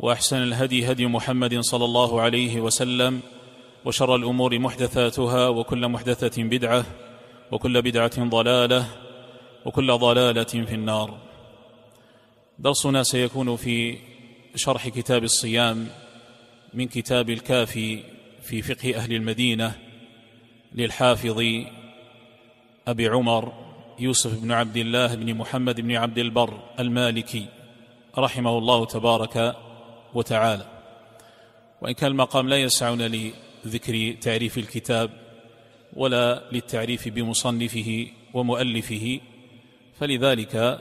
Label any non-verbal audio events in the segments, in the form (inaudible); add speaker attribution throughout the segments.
Speaker 1: وأحسن الهدي هدي محمد صلى الله عليه وسلم وشر الأمور محدثاتها وكل محدثة بدعة وكل بدعة ضلالة وكل ضلالة في النار. درسنا سيكون في شرح كتاب الصيام من كتاب الكافي في فقه أهل المدينة للحافظ أبي عمر يوسف بن عبد الله بن محمد بن عبد البر المالكي رحمه الله تبارك وتعالى. وإن كان المقام لا يسعنا لذكر تعريف الكتاب ولا للتعريف بمصنفه ومؤلفه فلذلك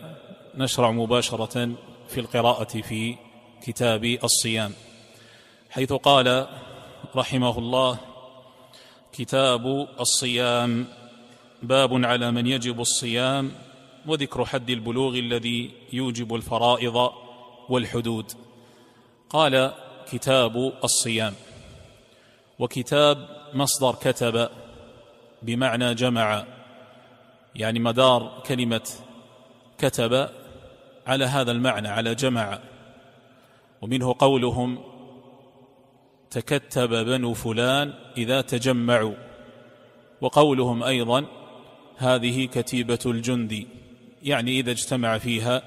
Speaker 1: نشرع مباشرة في القراءة في كتاب الصيام. حيث قال رحمه الله كتاب الصيام باب على من يجب الصيام وذكر حد البلوغ الذي يوجب الفرائض والحدود. قال كتاب الصيام وكتاب مصدر كتب بمعنى جمع يعني مدار كلمة كتب على هذا المعنى على جمع. ومنه قولهم تكتب بنو فلان إذا تجمعوا. وقولهم أيضا هذه كتيبة الجند يعني إذا اجتمع فيها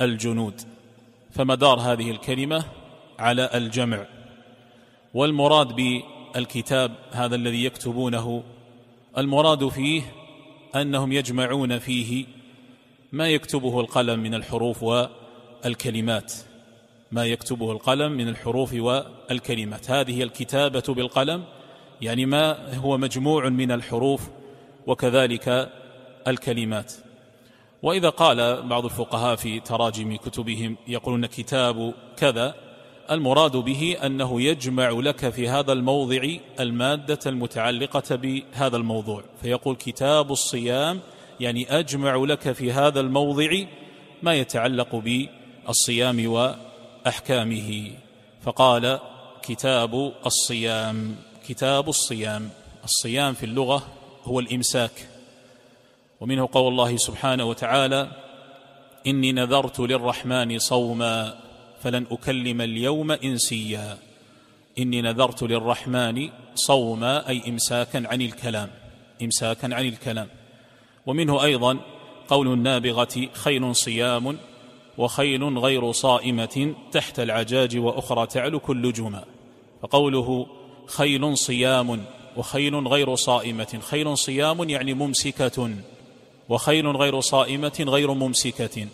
Speaker 1: الجنود. فمدار هذه الكلمة على الجمع. والمراد بالكتاب هذا الذي يكتبونه المراد فيه أنهم يجمعون فيه ما يكتبه القلم من الحروف والكلمات. ما يكتبه القلم من الحروف والكلمات. هذه الكتابة بالقلم يعني ما هو مجموع من الحروف وكذلك الكلمات. وإذا قال بعض الفقهاء في تراجم كتبهم يقولون كتاب كذا المراد به أنه يجمع لك في هذا الموضع المادة المتعلقة بهذا الموضوع فيقول كتاب الصيام يعني أجمع لك في هذا الموضع ما يتعلق بالصيام وأحكامه. فقال كتاب الصيام كتاب الصيام الصيام في اللغة هو الإمساك. ومنه قول الله سبحانه وتعالى إني نذرت للرحمن صوما. فلن أكلم اليوم إنسيا. إني نذرت للرحمن صوما أي إمساكا عن الكلام إمساكا عن الكلام. ومنه أيضا قول النابغة خيل صيام وخيل غير صائمة تحت العجاج وأخرى تعلو كل جمى فقوله خيل صيام وخيل غير صائمة خيل صيام يعني ممسكة وخيل غير صائمة غير ممسكة.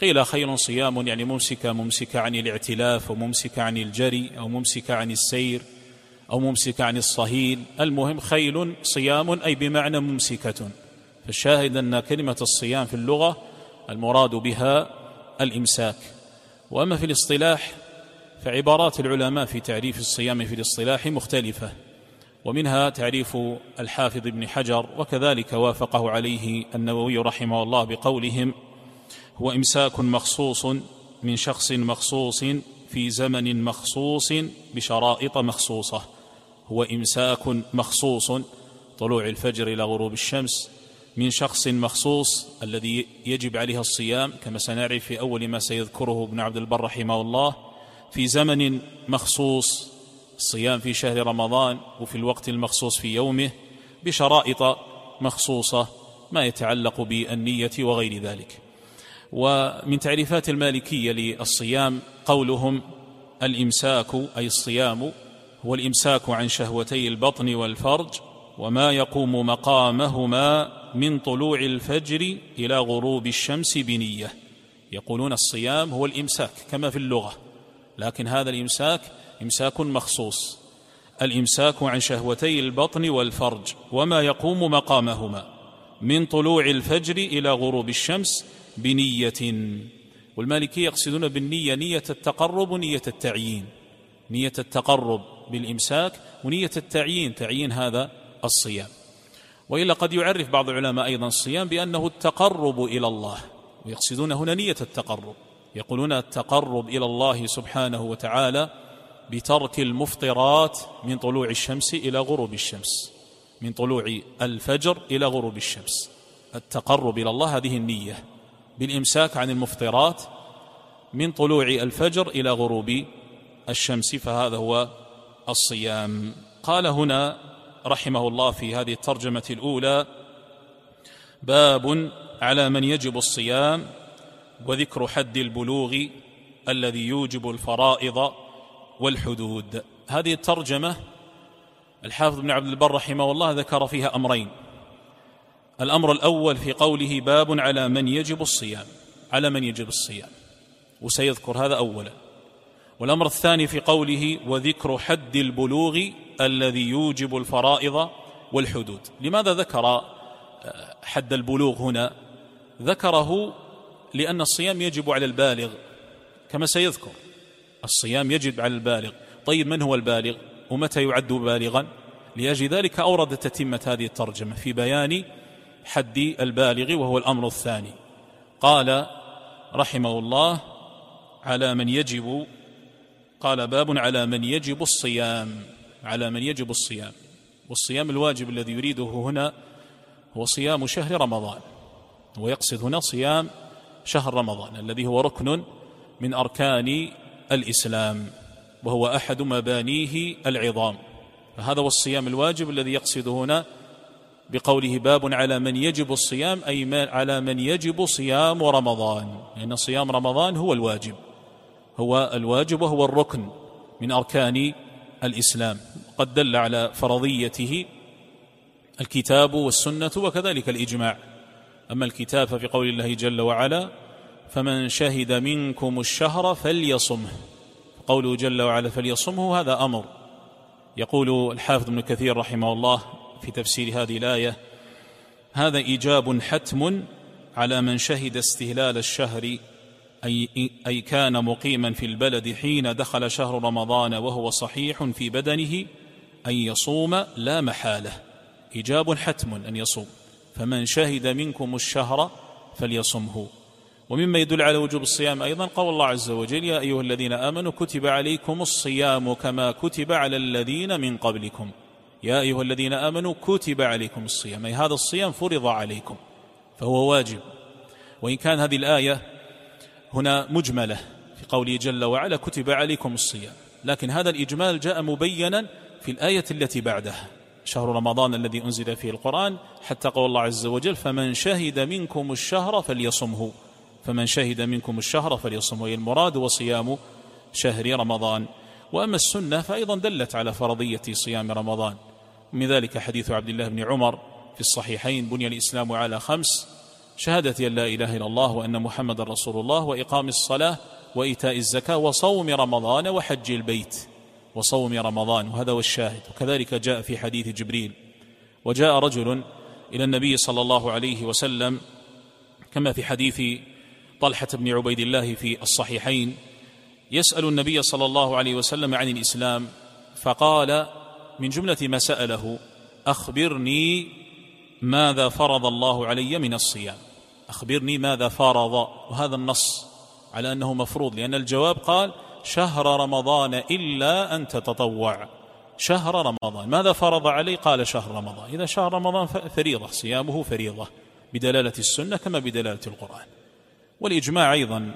Speaker 1: قيل خير صيام يعني ممسكة ممسكة عن الاعتلاف وممسكة عن الجري أو ممسكة عن السير أو ممسكة عن الصهيل. المهم خيل صيام أي بمعنى ممسكة. فالشاهد أن كلمة الصيام في اللغة المراد بها الإمساك. وأما في الاصطلاح فعبارات العلماء في تعريف الصيام في الاصطلاح مختلفة. ومنها تعريف الحافظ ابن حجر وكذلك وافقه عليه النووي رحمه الله بقولهم هو إمساك مخصوص من شخص مخصوص في زمن مخصوص بشرائط مخصوصة. هو إمساك مخصوص طلوع الفجر إلى غروب الشمس من شخص مخصوص الذي يجب عليه الصيام كما سنعرف في أول ما سيذكره ابن عبد البر رحمه الله في زمن مخصوص الصيام في شهر رمضان وفي الوقت المخصوص في يومه بشرائط مخصوصة ما يتعلق بالنية وغير ذلك. ومن تعريفات المالكية للصيام قولهم الإمساك أي الصيام هو الإمساك عن شهوتي البطن والفرج وما يقوم مقامهما من طلوع الفجر إلى غروب الشمس بنية. يقولون الصيام هو الإمساك كما في اللغة. لكن هذا الإمساك إمساك مخصوص. الإمساك عن شهوتي البطن والفرج وما يقوم مقامهما من طلوع الفجر إلى غروب الشمس بنية. والمالكية يقصدون بالنية نية التقرب ونية التعيين. نية التقرب بالإمساك ونية التعيين. تعيين هذا الصيام. وإلا قد يعرف بعض العلماء أيضا الصيام بأنه التقرب إلى الله. ويقصدون هنا نية التقرب. يقولون التقرب إلى الله سبحانه وتعالى بترك المفطرات من طلوع الشمس إلى غروب الشمس. من طلوع الفجر إلى غروب الشمس. التقرب إلى الله هذه النية. بالإمساك عن المفطرات من طلوع الفجر إلى غروب الشمس فهذا هو الصيام. قال هنا رحمه الله في هذه الترجمة الأولى باب على من يجب الصيام وذكر حد البلوغ الذي يوجب الفرائض والحدود. هذه الترجمة الحافظ بن عبد البر رحمه الله ذكر فيها أمرين. الأمر الأول في قوله باب على من يجب الصيام على من يجب الصيام. وسيذكر هذا اولا. والأمر الثاني في قوله وذكر حد البلوغ الذي يوجب الفرائض والحدود. لماذا ذكر حد البلوغ هنا؟ ذكره لأن الصيام يجب على البالغ كما سيذكر. الصيام يجب على البالغ. طيب من هو البالغ؟ ومتى يعد بالغا؟ لأجل ذلك اورد تتمة هذه الترجمة في بيان حد البالغ وهو الأمر الثاني. قال رحمه الله على من يجب قال باب على من يجب الصيام على من يجب الصيام. والصيام الواجب الذي يريده هنا هو صيام شهر رمضان. ويقصد هنا صيام شهر رمضان الذي هو ركن من أركان الإسلام وهو أحد مبانيه العظام. فهذا هو الصيام الواجب الذي يقصد هنا بقوله باب على من يجب الصيام أي على من يجب صيام رمضان. لأن صيام رمضان هو الواجب. هو الواجب وهو الركن من أركان الإسلام. قد دل على فرضيته الكتاب والسنة وكذلك الإجماع. أما الكتاب ففي قول الله جل وعلا فمن شهد منكم الشهر فليصمه. قوله جل وعلا فليصمه هذا أمر. يقول الحافظ ابن كثير رحمه الله في تفسير هذه الآية هذا إيجاب حتم على من شهد استهلال الشهر أي, أي كان مقيما في البلد حين دخل شهر رمضان وهو صحيح في بدنه أن يصوم لا محالة. إجاب حتم أن يصوم. فمن شهد منكم الشهر فليصمه. ومما يدل على وجوب الصيام أيضا قول الله عز وجل يا أيها الذين آمنوا كتب عليكم الصيام كما كتب على الذين من قبلكم. يا أيها الذين آمنوا كتب عليكم الصيام. أي هذا الصيام فرض عليكم فهو واجب. وإن كان هذه الآية هنا مجملة في قوله جل وعلا كتب عليكم الصيام. لكن هذا الإجمال جاء مبينا في الآية التي بعدها. شهر رمضان الذي أنزل فيه القرآن حتى قول الله عز وجل فمن شهد منكم الشهر فليصمه. فمن شهد منكم الشهر فليصمه. المراد وصيام شهر رمضان. وأما السنة فايضا دلت على فرضية صيام رمضان. من ذلك حديث عبد الله بن عمر في الصحيحين بني الإسلام على خمس شهادة أن لا إله إلا الله وأن محمد رسول الله وإقام الصلاة وإيتاء الزكاة وصوم رمضان وحج البيت. وصوم رمضان وهذا هو الشاهد. وكذلك جاء في حديث جبريل. وجاء رجل إلى النبي صلى الله عليه وسلم كما في حديث طلحة بن عبيد الله في الصحيحين يسأل النبي صلى الله عليه وسلم عن الإسلام فقال من جملة ما سأله أخبرني ماذا فرض الله علي من الصيام. أخبرني ماذا فرض وهذا النص على أنه مفروض لأن الجواب قال شهر رمضان إلا أن تتطوع. شهر رمضان ماذا فرض علي؟ قال شهر رمضان. إذا شهر رمضان فريضة صيامه فريضة بدلالة السنة كما بدلالة القرآن. والإجماع أيضا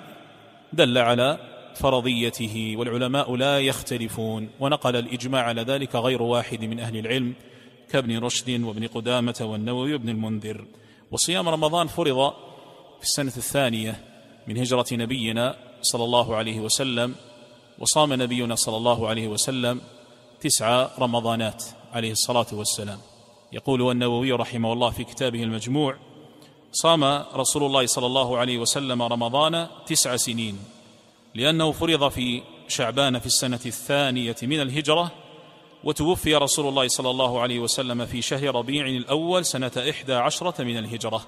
Speaker 1: دل على فرضيته والعلماء لا يختلفون. ونقل الإجماع على ذلك غير واحد من أهل العلم كابن رشد وابن قدامة والنووي وابن المنذر. وصيام رمضان فرض في السنة الثانية من هجرة نبينا صلى الله عليه وسلم وصام نبينا صلى الله عليه وسلم تسع رمضانات عليه الصلاة والسلام. يقول النووي رحمه الله في كتابه المجموع صام رسول الله صلى الله عليه وسلم رمضان تسع سنين. لأنه فرض في شعبان في السنة الثانية من الهجرة وتوفي رسول الله صلى الله عليه وسلم في شهر ربيع الأول سنة إحدى عشرة من الهجرة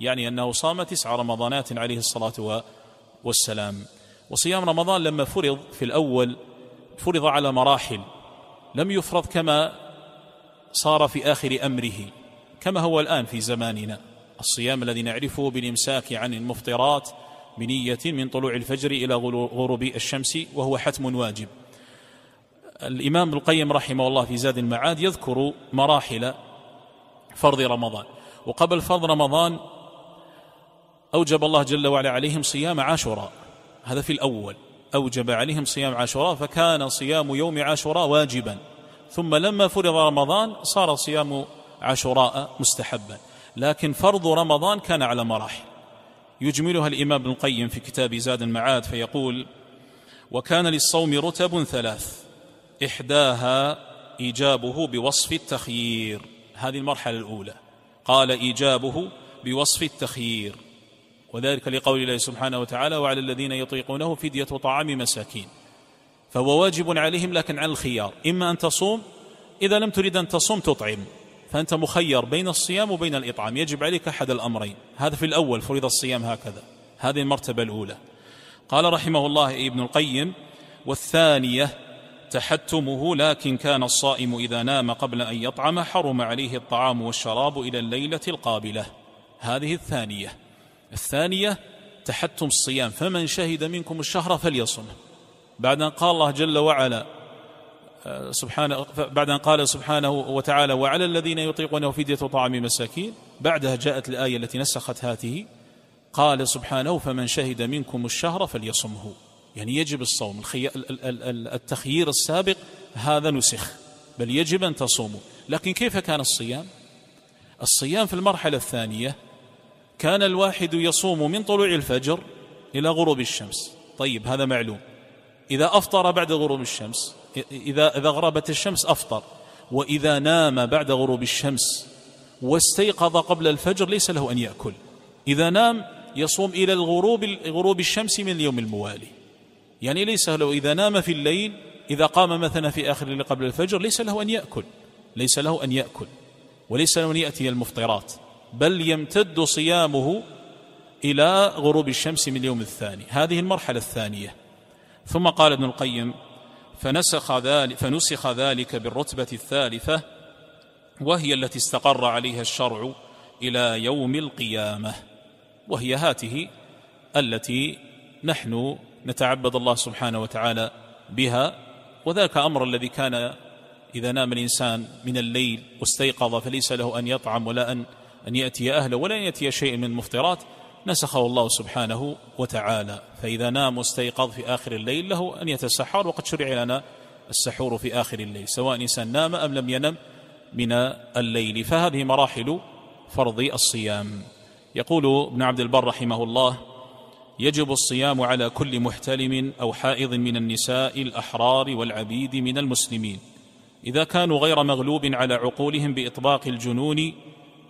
Speaker 1: يعني أنه صام تسع رمضانات عليه الصلاة والسلام. وصيام رمضان لما فرض في الأول فرض على مراحل لم يفرض كما صار في آخر أمره كما هو الآن في زماننا. الصيام الذي نعرفه بالإمساك عن المفطرات بنية من طلوع الفجر إلى غروب الشمس وهو حتم واجب. الإمام القيم رحمه الله في زاد المعاد يذكر مراحل فرض رمضان. وقبل فرض رمضان أوجب الله جل وعلا عليهم صيام عاشوراء. هذا في الأول. أوجب عليهم صيام عاشوراء فكان صيام يوم عاشوراء واجبا. ثم لما فرض رمضان صار صيام عاشوراء مستحبا. لكن فرض رمضان كان على مراحل. يجملها الإمام ابن القيم في كتاب زاد المعاد فيقول وكان للصوم رتب ثلاث إحداها إيجابه بوصف التخيير. هذه المرحلة الأولى. قال إيجابه بوصف التخيير. وذلك لقول الله سبحانه وتعالى وعلى الذين يطيقونه فدية طعام مساكين. فهو واجب عليهم لكن على الخيار. إما أن تصوم إذا لم تريد أن تصوم تطعم. فأنت مخير بين الصيام وبين الإطعام. يجب عليك أحد الأمرين. هذا في الأول فرض الصيام هكذا. هذه المرتبة الأولى. قال رحمه الله ابن القيم والثانية تحتمه لكن كان الصائم إذا نام قبل أن يطعم حرم عليه الطعام والشراب إلى الليلة القابلة. هذه الثانية. الثانية تحتم الصيام فمن شهد منكم الشهر فليصمه بعد أن قال الله جل وعلا سبحانه بعد أن قال سبحانه وتعالى وعلى الذين يطيقونه فدية طعام مساكين. بعدها جاءت الآية التي نسخت هذه قال سبحانه فمن شهد منكم الشهر فليصمه. يعني يجب الصوم. التخيير السابق هذا نسخ. بل يجب أن تصوموا. لكن كيف كان الصيام؟ الصيام في المرحلة الثانية كان الواحد يصوم من طلوع الفجر إلى غروب الشمس. طيب هذا معلوم. إذا أفطر بعد غروب الشمس إذا, إذا غربت الشمس أفطر وإذا نام بعد غروب الشمس واستيقظ قبل الفجر ليس له أن يأكل. إذا نام يصوم إلى الغروب غروب الشمس من اليوم الموالي. يعني ليس له إذا نام في الليل إذا قام مثلا في آخر الليل قبل الفجر ليس له أن يأكل. ليس له أن يأكل. وليس له أن يأتي المفطرات. بل يمتد صيامه إلى غروب الشمس من اليوم الثاني. هذه المرحلة الثانية. ثم قال ابن القيم فنسخ ذلك, فنسخ ذلك بالرتبة الثالثة وهي التي استقر عليها الشرع إلى يوم القيامة وهي هاته التي نحن نتعبد الله سبحانه وتعالى بها وذاك أمر الذي كان إذا نام الإنسان من الليل واستيقظ فليس له أن يطعم ولا أن أن يأتي أهله ولا أن يأتي شيء من المفطرات نسخه الله سبحانه وتعالى. فإذا نام واستيقظ في آخر الليل له أن يتسحر وقد شرع لنا السحور في آخر الليل سواء إنسان نام أم لم ينم من الليل. فهذه مراحل فرض الصيام. يقول ابن عبد البر رحمه الله يجب الصيام على كل محتلم أو حائض من النساء الأحرار والعبيد من المسلمين إذا كانوا غير مغلوب على عقولهم بإطباق الجنون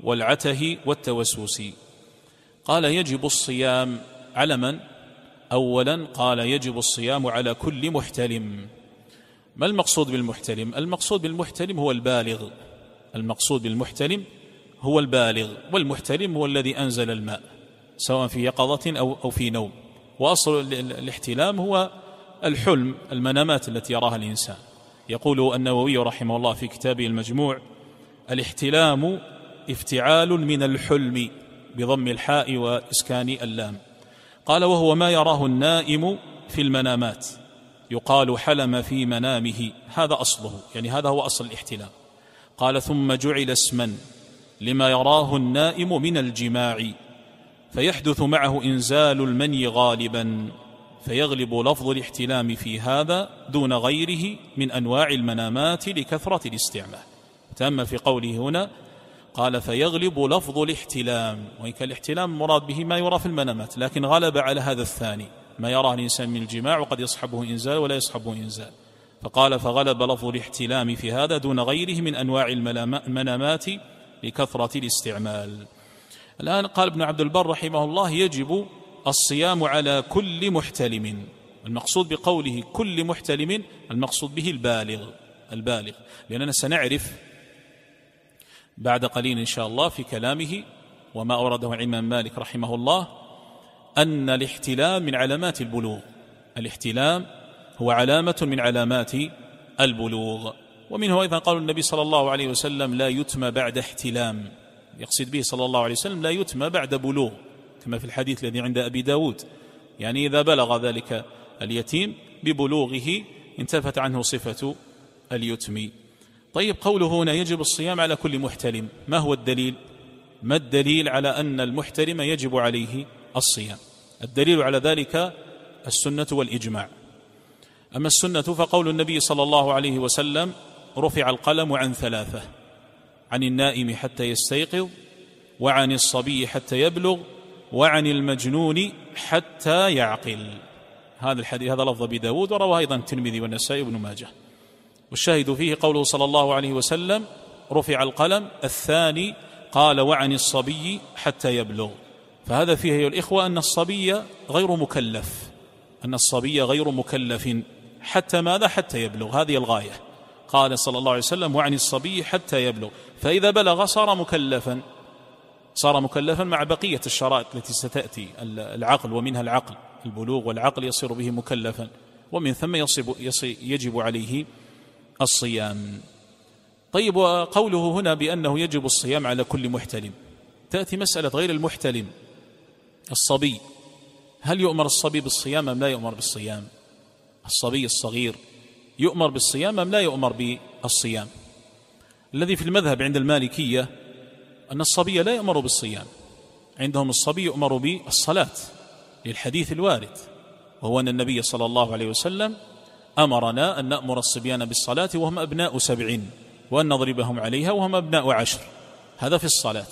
Speaker 1: والعته والتوسوس. قال يجب الصيام على من؟ اولا قال يجب الصيام على كل محتلم. ما المقصود بالمحتلم؟ المقصود بالمحتلم هو البالغ. المقصود بالمحتلم هو البالغ والمحتلم هو الذي أنزل الماء سواء في يقظة أو أو في نوم. وأصل الاحتلام هو الحلم المنامات التي يراها الإنسان. يقول النووي رحمه الله في كتابه المجموع الاحتلام افتعال من الحلم. بضم الحاء وإسكان اللام. قال وهو ما يراه النائم في المنامات. يقال حلم في منامه. هذا أصله يعني هذا هو أصل الاحتلام قال ثم جعل اسما لما يراه النائم من الجماع. فيحدث معه إنزال المني غالبا. فيغلب لفظ الاحتلام في هذا دون غيره من أنواع المنامات لكثرة الاستعمال. تأمل في قوله هنا قال فيغلب لفظ الاحتلام وإن كان الاحتلام مراد به ما يرى في المنامات لكن غلب على هذا الثاني ما يراه الإنسان من الجماع وقد يصحبه إنزال ولا يصحبه إنزال. فقال فغلب لفظ الاحتلام في هذا دون غيره من أنواع المنامات لكثرة الاستعمال. الآن قال ابن عبد البر رحمه الله يجب الصيام على كل محتلم. المقصود بقوله كل محتلم المقصود به البالغ البالغ لأننا سنعرف بعد قليل إن شاء الله في كلامه وما أورده الإمام مالك رحمه الله أن الاحتلام من علامات البلوغ. الاحتلام هو علامة من علامات البلوغ. ومنه أيضا قال النبي صلى الله عليه وسلم لا يتم بعد احتلام. يقصد به صلى الله عليه وسلم لا يتم بعد بلوغ. كما في الحديث الذي عند أبي داود. يعني إذا بلغ ذلك اليتيم ببلوغه انتفت عنه صفة اليتم. طيب قوله هنا يجب الصيام على كل محتلم ما هو الدليل؟ ما الدليل على أن المحترم يجب عليه الصيام؟ الدليل على ذلك السنة والإجماع. أما السنة فقول النبي صلى الله عليه وسلم رفع القلم عن ثلاثة عن النائم حتى يستيقظ وعن الصبي حتى يبلغ وعن المجنون حتى يعقل. هذا الحديث هذا لفظ أبي داود ورواه أيضا الترمذي والنسائي وابن ماجه. والشاهد فيه قوله صلى الله عليه وسلم رفع القلم الثاني قال وعن الصبي حتى يبلغ فهذا فيه أيها الإخوة أن الصبي غير مكلف أن الصبي غير مكلف حتى ماذا؟ حتى يبلغ. هذه الغاية. قال صلى الله عليه وسلم وعن الصبي حتى يبلغ فإذا بلغ صار مكلفا. صار مكلفا مع بقية الشرائط التي ستأتي. العقل ومنها العقل. البلوغ والعقل يصير به مكلفا. ومن ثم يصب يجب عليه الصيام. طيب وقوله هنا بأنه يجب الصيام على كل محتلم. تأتي مسألة غير المحتلم الصبي. هل يؤمر الصبي بالصيام أم لا يؤمر بالصيام؟ الصبي الصغير يؤمر بالصيام أم لا يؤمر بالصيام؟ الذي في المذهب عند المالكية أن الصبي لا يؤمر بالصيام. عندهم الصبي يؤمر بالصلاة للحديث الوارد وهو أن النبي صلى الله عليه وسلم أمرنا أن نأمر الصبيان بالصلاة وهم أبناء سبع وأن نضربهم عليها وهم أبناء عشر. هذا في الصلاة.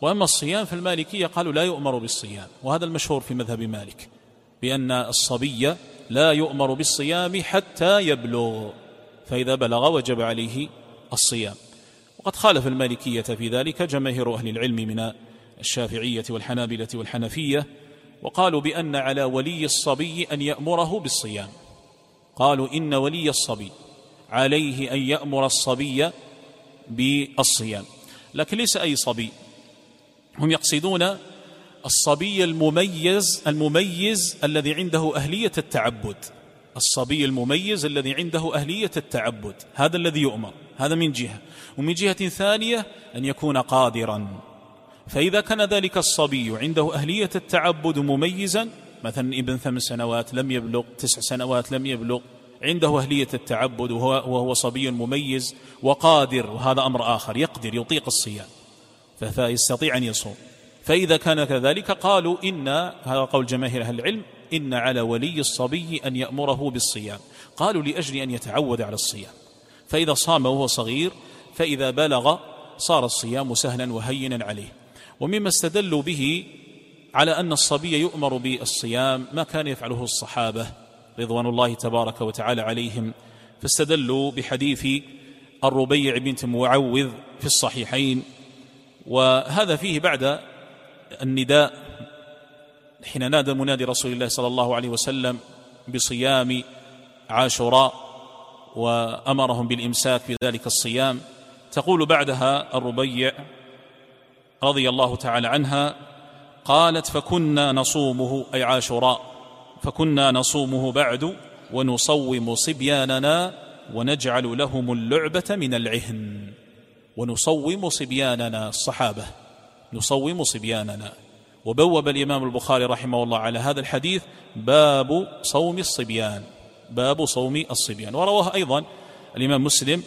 Speaker 1: وأما الصيام في المالكية قالوا لا يؤمر بالصيام وهذا المشهور في مذهب مالك بأن الصبي لا يؤمر بالصيام حتى يبلغ فإذا بلغ وجب عليه الصيام. وقد خالف المالكية في ذلك جماهير أهل العلم من الشافعية والحنابلة والحنفية وقالوا بأن على ولي الصبي أن يأمره بالصيام. قالوا إن ولي الصبي عليه أن يأمر الصبي بالصيام. لكن ليس أي صبي. هم يقصدون الصبي المميز المميز الذي عنده أهلية التعبد. الصبي المميز الذي عنده أهلية التعبد. هذا الذي يؤمر. هذا من جهة. ومن جهة ثانية أن يكون قادرا. فإذا كان ذلك الصبي عنده أهلية التعبد مميزا مثلا ابن ثمان سنوات لم يبلغ تسع سنوات لم يبلغ عنده أهلية التعبد وهو, وهو صبي مميز وقادر وهذا أمر آخر يقدر يطيق الصيام فيستطيع أن يصوم. فإذا كان كذلك قالوا إن هذا قول جماهير أهل العلم إن على ولي الصبي أن يأمره بالصيام. قالوا لأجل أن يتعود على الصيام. فإذا صام وهو صغير فإذا بلغ صار الصيام سهلا وهينا عليه. ومما استدلوا به على أن الصبي يؤمر بالصيام ما كان يفعله الصحابة رضوان الله تبارك وتعالى عليهم. فاستدلوا بحديث الربيع بنت معوذ في الصحيحين وهذا فيه بعد النداء. حين نادى منادي رسول الله صلى الله عليه وسلم بصيام عاشوراء وأمرهم بالإمساك في ذلك الصيام تقول بعدها الربيع رضي الله تعالى عنها قالت فكنا نصومه أي عاشوراء فكنا نصومه بعد ونصوم صبياننا ونجعل لهم اللعبة من العهن. ونصوم صبياننا الصحابة نصوم صبياننا. وبوب الإمام البخاري رحمه الله على هذا الحديث باب صوم الصبيان باب صوم الصبيان. ورواه أيضا الإمام مسلم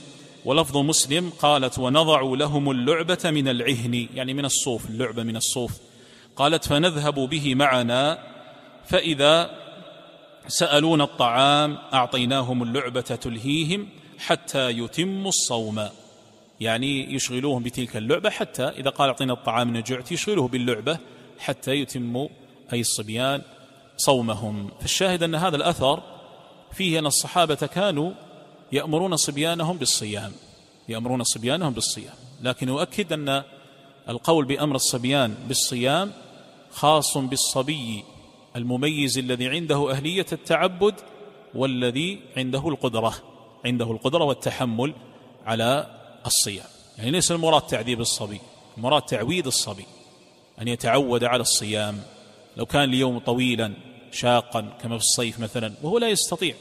Speaker 1: ولفظ مسلم قالت ونضع لهم اللعبة من العهن. يعني من الصوف اللعبة من الصوف. قالت فنذهب به معنا فإذا سألونا الطعام أعطيناهم اللعبة تلهيهم حتى يتموا الصوم. يعني يشغلوهم بتلك اللعبة حتى إذا قال أعطينا الطعام نجعت يشغله باللعبة حتى يتموا أي الصبيان صومهم. فالشاهد أن هذا الأثر فيه أن الصحابة كانوا يأمرون صبيانهم بالصيام يأمرون صبيانهم بالصيام. لكن أؤكد أن القول بأمر الصبيان بالصيام خاص بالصبي المميز الذي عنده أهلية التعبد والذي عنده القدرة عنده القدرة والتحمل على الصيام. يعني ليس المراد تعذيب الصبي المراد تعويد الصبي أن يتعود على الصيام. لو كان اليوم طويلا شاقا كما في الصيف مثلا وهو لا يستطيع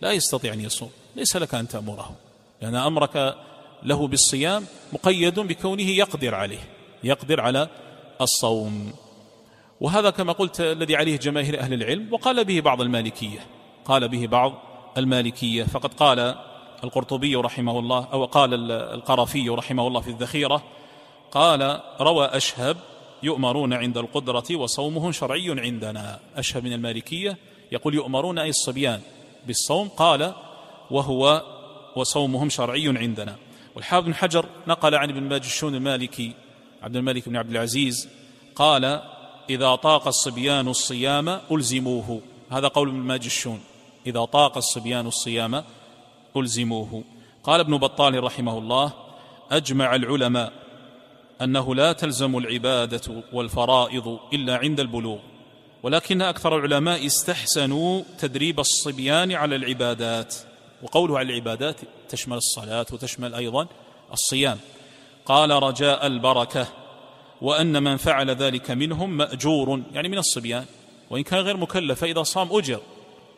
Speaker 1: لا يستطيع أن يصوم ليس لك أن تأمره. لأن أمرك له بالصيام مقيد بكونه يقدر عليه يقدر على الصوم. وهذا كما قلت الذي عليه جماهير أهل العلم وقال به بعض المالكية. قال به بعض المالكية. فقد قال القرطبي رحمه الله أو قال القرافي رحمه الله في الذخيرة قال روى أشهب يؤمرون عند القدرة وصومهم شرعي عندنا. أشهب من المالكية يقول يؤمرون أي الصبيان بالصوم. قال وهو وصومهم شرعي عندنا. والحافظ بن حجر نقل عن ابن ماجشون المالكي عبد الملك بن عبد العزيز قال إذا طاق الصبيان الصيام ألزموه. هذا قول ابن ماجشون. إذا طاق الصبيان الصيام ألزموه. قال ابن بطال رحمه الله أجمع العلماء أنه لا تلزم العبادة والفرائض إلا عند البلوغ ولكن أكثر العلماء استحسنوا تدريب الصبيان على العبادات. وقوله على العبادات تشمل الصلاة وتشمل أيضا الصيام. قال رجاء البركة. وأن من فعل ذلك منهم مأجور يعني من الصبيان. وإن كان غير مكلف فإذا صام أجر.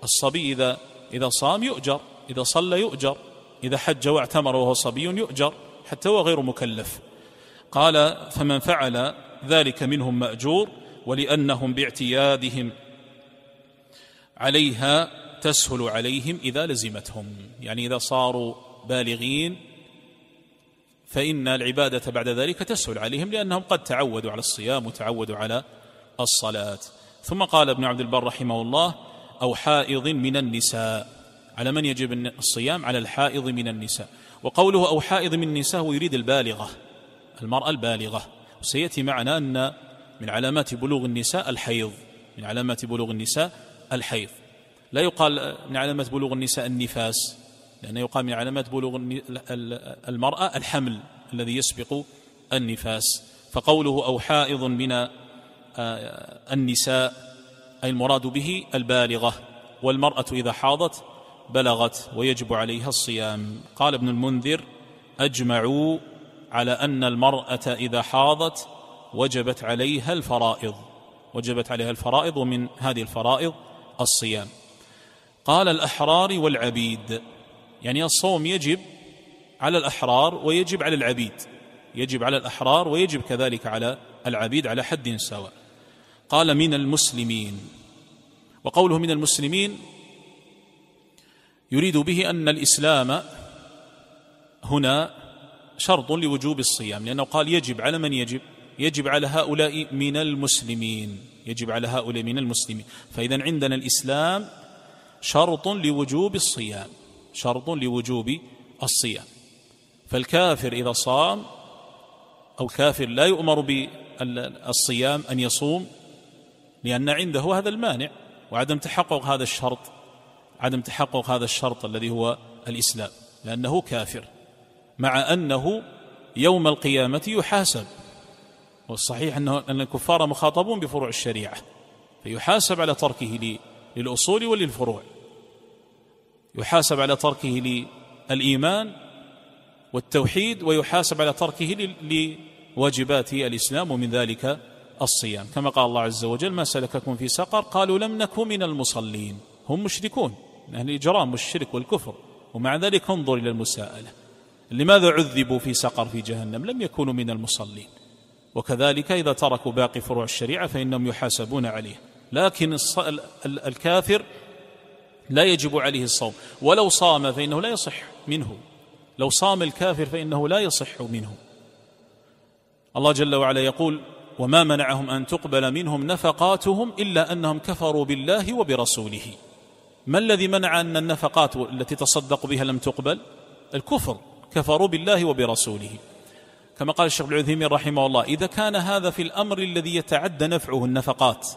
Speaker 1: الصبي إذا إذا صام يؤجر إذا صلى يؤجر إذا حج واعتمر وهو صبي يؤجر حتى هو غير مكلف. قال فمن فعل ذلك منهم مأجور ولأنهم باعتيادهم عليها تسهل عليهم إذا لزمتهم. يعني إذا صاروا بالغين فإن العبادة بعد ذلك تسهل عليهم لأنهم قد تعودوا على الصيام وتعودوا على الصلاة. ثم قال ابن عبد البر رحمه الله أو حائض من النساء. على من يجب الصيام؟ على الحائض من النساء. وقوله أو حائض من النساء هو يريد البالغة المرأة البالغة. وسيأتي معنا أن من علامات بلوغ النساء الحيض. من علامات بلوغ النساء الحيض. لا يقال من علامات بلوغ النساء النفاس. لأنه يقال من علامات بلوغ المرأة الحمل الذي يسبق النفاس. فقوله أو حائض من آه، النساء أي المراد به البالغة. والمرأة إذا حاضت بلغت ويجب عليها الصيام. قال ابن المنذر أجمعوا على أن المرأة إذا حاضت وجبت عليها الفرائض. وجبت عليها الفرائض ومن هذه الفرائض الصيام. قال الأحرار والعبيد يعني الصوم يجب على الأحرار ويجب على العبيد. يجب على الأحرار ويجب كذلك على العبيد على حد سواء. قال من المسلمين. وقوله من المسلمين يريد به أن الإسلام هنا شرط لوجوب الصيام لأنه قال يجب على من يجب؟ يجب على هؤلاء من المسلمين. يجب على هؤلاء من المسلمين. فإذا عندنا الإسلام شرط لوجوب الصيام. شرط لوجوب الصيام. فالكافر إذا صام أو كافر لا يؤمر بالصيام أن يصوم لأن عنده هذا المانع وعدم تحقق هذا الشرط عدم تحقق هذا الشرط الذي هو الإسلام لأنه كافر مع أنه يوم القيامة يحاسب. والصحيح أنه أن الكفار مخاطبون بفروع الشريعة فيحاسب على تركه للأصول وللفروع. يحاسب على تركه للإيمان والتوحيد ويحاسب على تركه لواجبات الإسلام ومن ذلك الصيام. كما قال الله عز وجل ما سلككم في سقر قالوا لم نكن من المصلين. هم مشركون من أهل الإجرام والشرك والكفر ومع ذلك انظر إلى المساءلة. لماذا عذبوا في سقر في جهنم؟ لم يكونوا من المصلين. وكذلك إذا تركوا باقي فروع الشريعة فإنهم يحاسبون عليه. لكن الكافر لا يجب عليه الصوم. ولو صام فإنه لا يصح منه. لو صام الكافر فإنه لا يصح منه. الله جل وعلا يقول وما منعهم أن تقبل منهم نفقاتهم إلا أنهم كفروا بالله وبرسوله. ما الذي منع أن النفقات التي تصدق بها لم تقبل؟ الكفر. كفروا بالله وبرسوله. كما قال الشيخ العثيمين رحمه الله إذا كان هذا في الأمر الذي يتعدى نفعه النفقات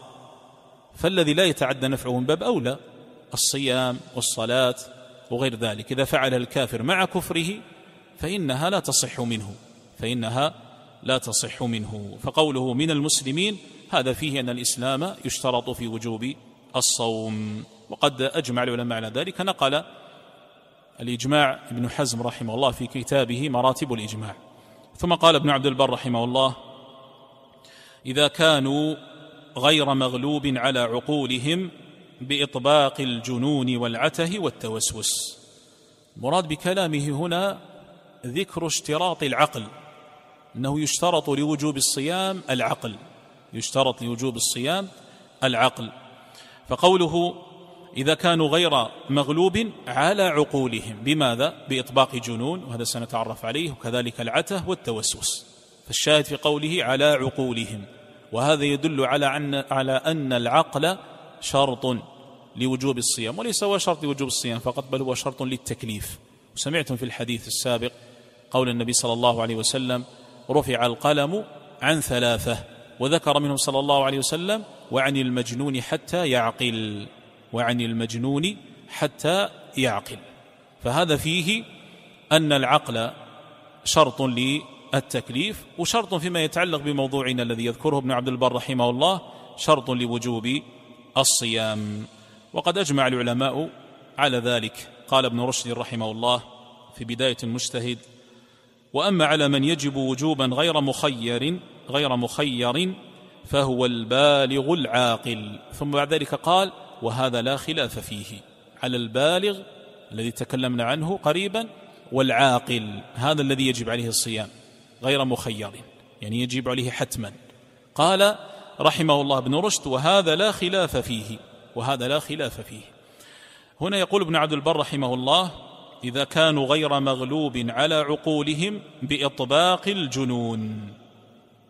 Speaker 1: فالذي لا يتعدى نفعه من باب أولى. الصيام والصلاة وغير ذلك. إذا فعل الكافر مع كفره فإنها لا تصح منه فإنها لا تصح منه. فقوله من المسلمين هذا فيه أن الإسلام يشترط في وجوب الصوم. وقد أجمع العلماء على ذلك. نقل الإجماع ابن حزم رحمه الله في كتابه مراتب الإجماع. ثم قال ابن عبد البر رحمه الله إذا كانوا غير مغلوب على عقولهم بإطباق الجنون والعته والتوسوس. مراد بكلامه هنا ذكر اشتراط العقل أنه يشترط لوجوب الصيام العقل يشترط لوجوب الصيام العقل. فقوله إذا كانوا غير مغلوب على عقولهم. بماذا؟ بإطباق جنون وهذا سنتعرف عليه وكذلك العته والتوسوس. فالشاهد في قوله على عقولهم. وهذا يدل على أن على أن العقل شرط لوجوب الصيام وليس هو شرط لوجوب الصيام فقط بل هو شرط للتكليف. وسمعتم في الحديث السابق قول النبي صلى الله عليه وسلم رفع القلم عن ثلاثة وذكر منهم صلى الله عليه وسلم وعن المجنون حتى يعقل وعن المجنون حتى يعقل. فهذا فيه أن العقل شرط للتكليف وشرط فيما يتعلق بموضوعنا الذي يذكره ابن عبد البر رحمه الله شرط لوجوب الصيام. وقد أجمع العلماء على ذلك. قال ابن رشد رحمه الله في بداية المجتهد وأما على من يجب وجوبا غير مخير غير مخير فهو البالغ العاقل. ثم بعد ذلك قال وهذا لا خلاف فيه. على البالغ الذي تكلمنا عنه قريبا والعاقل هذا الذي يجب عليه الصيام غير مخير يعني يجب عليه حتما. قال رحمه الله ابن رشد وهذا لا خلاف فيه وهذا لا خلاف فيه. هنا يقول ابن عبد البر رحمه الله إذا كانوا غير مغلوب على عقولهم بإطباق الجنون.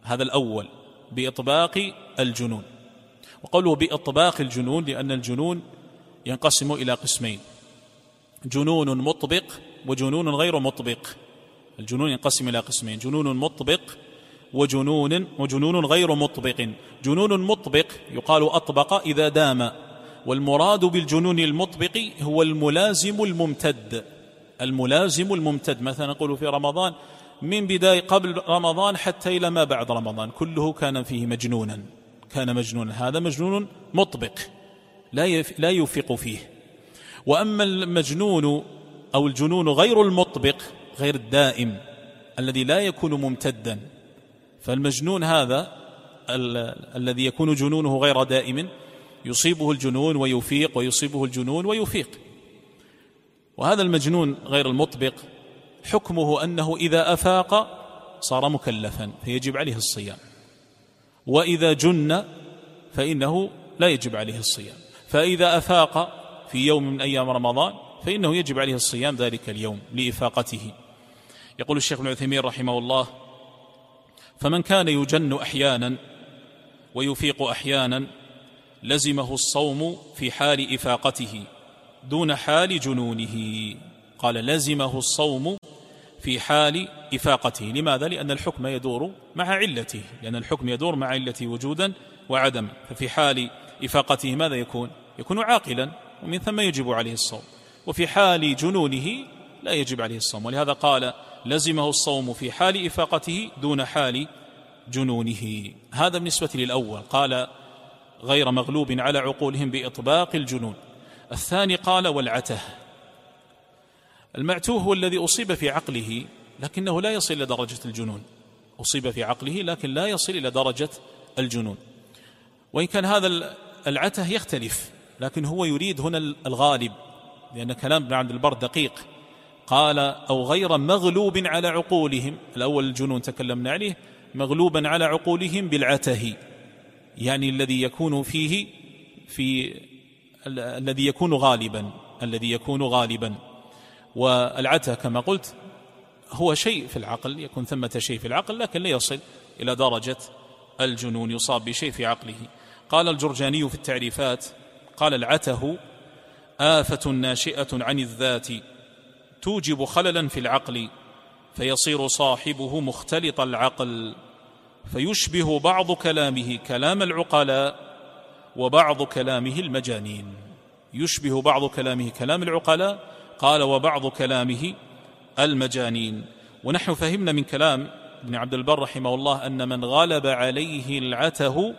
Speaker 1: هذا الأول بإطباق الجنون. وقوله بإطباق الجنون لأن الجنون ينقسم إلى قسمين جنون مطبق وجنون غير مطبق. الجنون ينقسم إلى قسمين جنون مطبق وجنون وجنون غير مطبق. جنون مطبق يقال أطبق إذا دام. والمراد بالجنون المطبق هو الملازم الممتد. الملازم الممتد مثلا نقول في رمضان من بداية قبل رمضان حتى إلى ما بعد رمضان. كله كان فيه مجنونا كان مجنونا. هذا مجنون مطبق لا لا يوفق فيه. وأما المجنون أو الجنون غير المطبق غير الدائم الذي لا يكون ممتدا فالمجنون هذا الذي يكون جنونه غير دائم يصيبه الجنون ويفيق ويصيبه الجنون ويفيق. وهذا المجنون غير المطبق حكمه أنه إذا أفاق صار مكلفا فيجب عليه الصيام. وإذا جن فإنه لا يجب عليه الصيام. فإذا أفاق في يوم من أيام رمضان فإنه يجب عليه الصيام ذلك اليوم لإفاقته. يقول الشيخ ابن عثيمين رحمه الله فمن كان يجن أحيانا ويفيق أحيانا لزمه الصوم في حال إفاقته دون حال جنونه. قال لزمه الصوم في حال إفاقته. لماذا؟ لأن الحكم يدور مع علته. لأن الحكم يدور مع علته وجودا وعدما ففي حال إفاقته ماذا يكون؟ يكون عاقلا. ومن ثم يجب عليه الصوم. وفي حال جنونه لا يجب عليه الصوم. ولهذا قال لزمه الصوم في حال إفاقته دون حال جنونه. هذا بالنسبة للأول. قال غير مغلوب على عقولهم بإطباق الجنون. الثاني قال والعته المعتوه هو الذي أصيب في عقله لكنه لا يصل إلى درجة الجنون. أصيب في عقله لكن لا يصل إلى درجة الجنون. وإن كان هذا العته يختلف لكن هو يريد هنا الغالب لأن كلام ابن عبد البر دقيق. قال أو غير مغلوب على عقولهم. الأول الجنون تكلمنا عليه مغلوبا على عقولهم بالعته يعني الذي يكون فيه في الذي يكون غالبا الذي يكون غالبا. والعته كما قلت هو شيء في العقل يكون ثمة شيء في العقل لكن لا يصل إلى درجة الجنون يصاب بشيء في عقله. قال الجرجاني في التعريفات قال العته آفة ناشئة عن الذات. توجب خللا في العقل فيصير صاحبه مختلط العقل فيشبه بعض كلامه كلام العقلاء وبعض كلامه المجانين. يشبه بعض كلامه كلام العقلاء قال وبعض كلامه المجانين. ونحن فهمنا من كلام ابن عبد البر رحمه الله أن من غلب عليه العته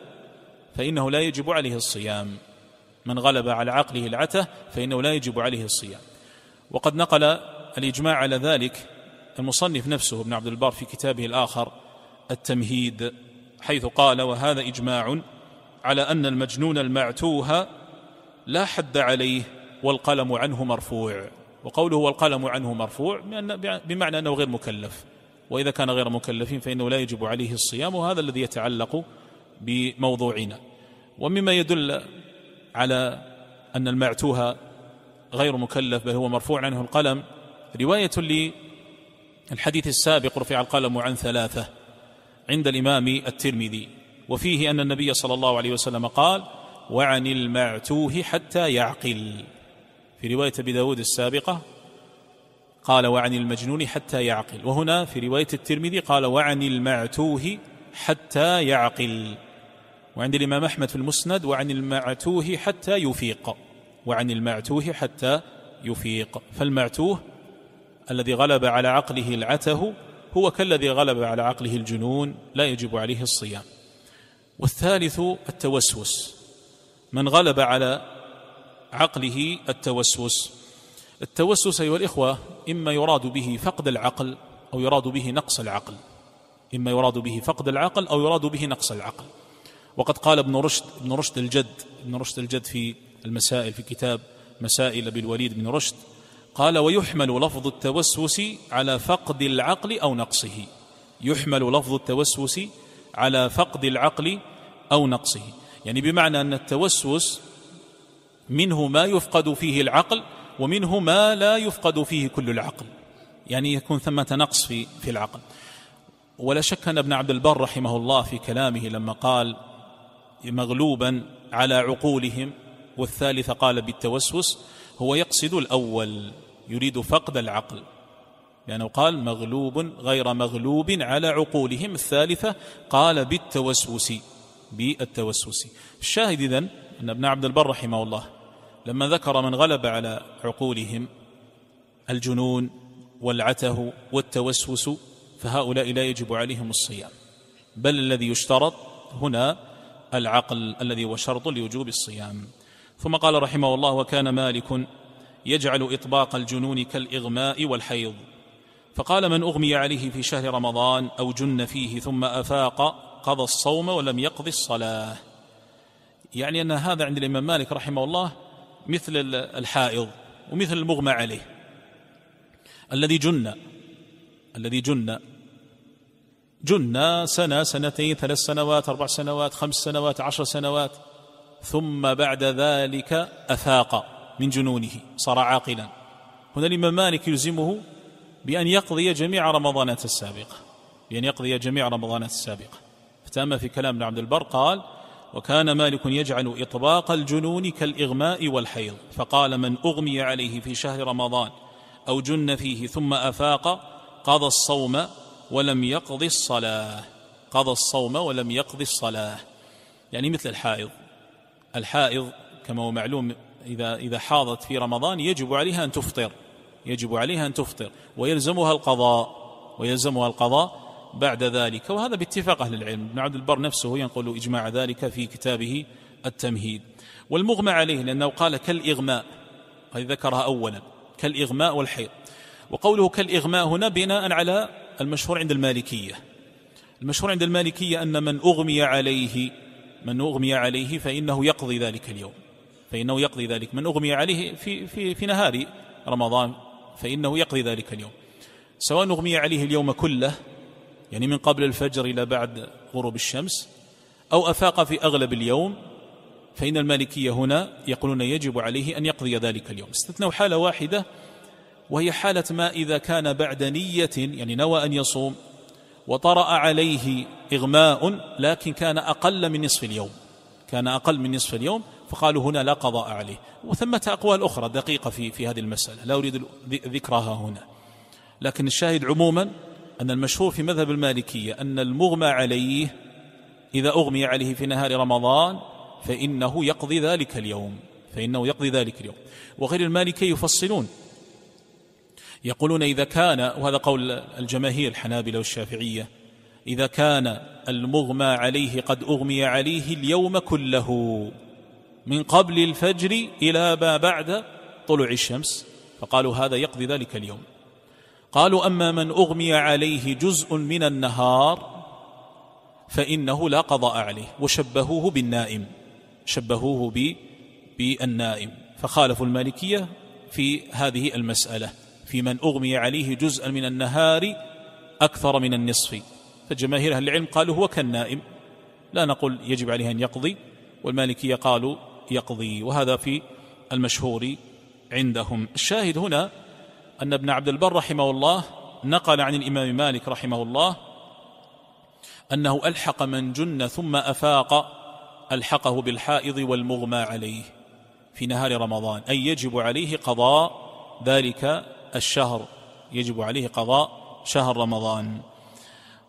Speaker 1: فإنه لا يجب عليه الصيام. من غلب على عقله العته فإنه لا يجب عليه الصيام. وقد نقل الإجماع على ذلك المصنف نفسه ابن عبد البر في كتابه الآخر التمهيد حيث قال وهذا إجماع على أن المجنون المعتوه لا حد عليه والقلم عنه مرفوع. وقوله والقلم عنه مرفوع بمعنى أنه غير مكلف. وإذا كان غير مكلف فإنه لا يجب عليه الصيام وهذا الذي يتعلق بموضوعنا. ومما يدل على أن المعتوه غير مكلف بل هو مرفوع عنه القلم. رواية للحديث السابق رفع القلم عن ثلاثة عند الإمام الترمذي وفيه أن النبي صلى الله عليه وسلم قال وعن المعتوه حتى يعقل في رواية أبي داود السابقة قال وعن المجنون حتى يعقل وهنا في رواية الترمذي قال وعن المعتوه حتى يعقل وعند الإمام أحمد في المسند وعن المعتوه حتى يفيق وعن المعتوه حتى يفيق. فالمعتوه الذي غلب على عقله العته هو كالذي غلب على عقله الجنون لا يجب عليه الصيام. والثالث التوسوس. من غلب على عقله التوسوس. التوسوس أيها الإخوة إما يراد به فقد العقل أو يراد به نقص العقل. إما يراد به فقد العقل أو يراد به نقص العقل. وقد قال ابن رشد ابن رشد الجد ابن رشد الجد في المسائل في كتاب مسائل بالوليد بن رشد قال ويحمل لفظ التوسوس على فقد العقل أو نقصه. يحمل لفظ التوسوس على فقد العقل أو نقصه. يعني بمعنى أن التوسوس منه ما يفقد فيه العقل ومنه ما لا يفقد فيه كل العقل. يعني يكون ثمة نقص في في العقل. ولا شك أن ابن عبد البر رحمه الله في كلامه لما قال مغلوبا على عقولهم والثالث قال بالتوسوس هو يقصد الأول يريد فقد العقل. لأنه قال مغلوب غير مغلوب على عقولهم. الثالثة قال بالتوسوس بالتوسوس. الشاهد إذن أن ابن عبد البر رحمه الله لما ذكر من غلب على عقولهم الجنون والعته والتوسوس فهؤلاء لا يجب عليهم الصيام. بل الذي يشترط هنا العقل الذي هو شرط لوجوب الصيام. ثم قال رحمه الله وكان مالك يجعل إطباق الجنون كالإغماء والحيض فقال من أغمي عليه في شهر رمضان أو جن فيه ثم أفاق قضى الصوم ولم يقضي الصلاة. يعني أن هذا عند الإمام مالك رحمه الله مثل الحائض ومثل المغمى عليه. الذي جن الذي جن جن سنة سنتين ثلاث سنوات أربع سنوات خمس سنوات عشر سنوات ثم بعد ذلك أفاق من جنونه صار عاقلا. هنا الإمام مالك يلزمه بأن يقضي جميع رمضانات السابقة بأن يقضي جميع رمضانات السابقة. فتأمل في كلام ابن عبد البر قال وكان مالك يجعل إطباق الجنون كالإغماء والحيض فقال من أغمي عليه في شهر رمضان أو جن فيه ثم أفاق قضى الصوم ولم يقضي الصلاة. قضى الصوم ولم يقضي الصلاة. يعني مثل الحائض. الحائض كما هو معلوم إذا إذا حاضت في رمضان يجب عليها أن تفطر يجب عليها أن تفطر ويلزمها القضاء ويلزمها القضاء بعد ذلك وهذا باتفاق أهل العلم. ابن عبد البر نفسه ينقل إجماع ذلك في كتابه التمهيد. والمغمى عليه لأنه قال كالإغماء هذه ذكرها أولا كالإغماء والحيض. وقوله كالإغماء هنا بناء على المشهور عند المالكية. المشهور عند المالكية أن من أغمي عليه من أغمي عليه فإنه يقضي ذلك اليوم. فإنه يقضي ذلك. من أغمي عليه في, في, في نهار رمضان فإنه يقضي ذلك اليوم. سواء أغمي عليه اليوم كله يعني من قبل الفجر إلى بعد غروب الشمس أو أفاق في أغلب اليوم فإن المالكية هنا يقولون يجب عليه أن يقضي ذلك اليوم. استثنوا حالة واحدة وهي حالة ما إذا كان بعد نية يعني نوى أن يصوم وطرأ عليه إغماء لكن كان أقل من نصف اليوم. كان أقل من نصف اليوم فقالوا هنا لا قضاء عليه. وثمة أقوال أخرى دقيقة في, في هذه المسألة. لا أريد ذكرها هنا. لكن الشاهد عموما أن المشهور في مذهب المالكية أن المغمى عليه إذا أغمي عليه في نهار رمضان فإنه يقضي ذلك اليوم. فإنه يقضي ذلك اليوم. وغير المالكية يفصلون يقولون إذا كان وهذا قول الجماهير الحنابلة والشافعية إذا كان المغمى عليه قد أغمي عليه اليوم كله من قبل الفجر إلى ما بعد طلوع الشمس فقالوا هذا يقضي ذلك اليوم. قالوا أما من أغمي عليه جزء من النهار فإنه لا قضاء عليه وشبهوه بالنائم شبهوه بالنائم فخالفوا المالكية في هذه المسألة. في من أغمي عليه جزءا من النهار أكثر من النصف. فجماهير أهل العلم قالوا هو كالنائم. لا نقول يجب عليه أن يقضي والمالكية قالوا يقضي. وهذا في المشهور عندهم. الشاهد هنا أن ابن عبد البر رحمه الله نقل عن الإمام مالك رحمه الله أنه ألحق من جن ثم أفاق ألحقه بالحائض والمغمى عليه في نهار رمضان. أي يجب عليه قضاء ذلك الشهر يجب عليه قضاء شهر رمضان.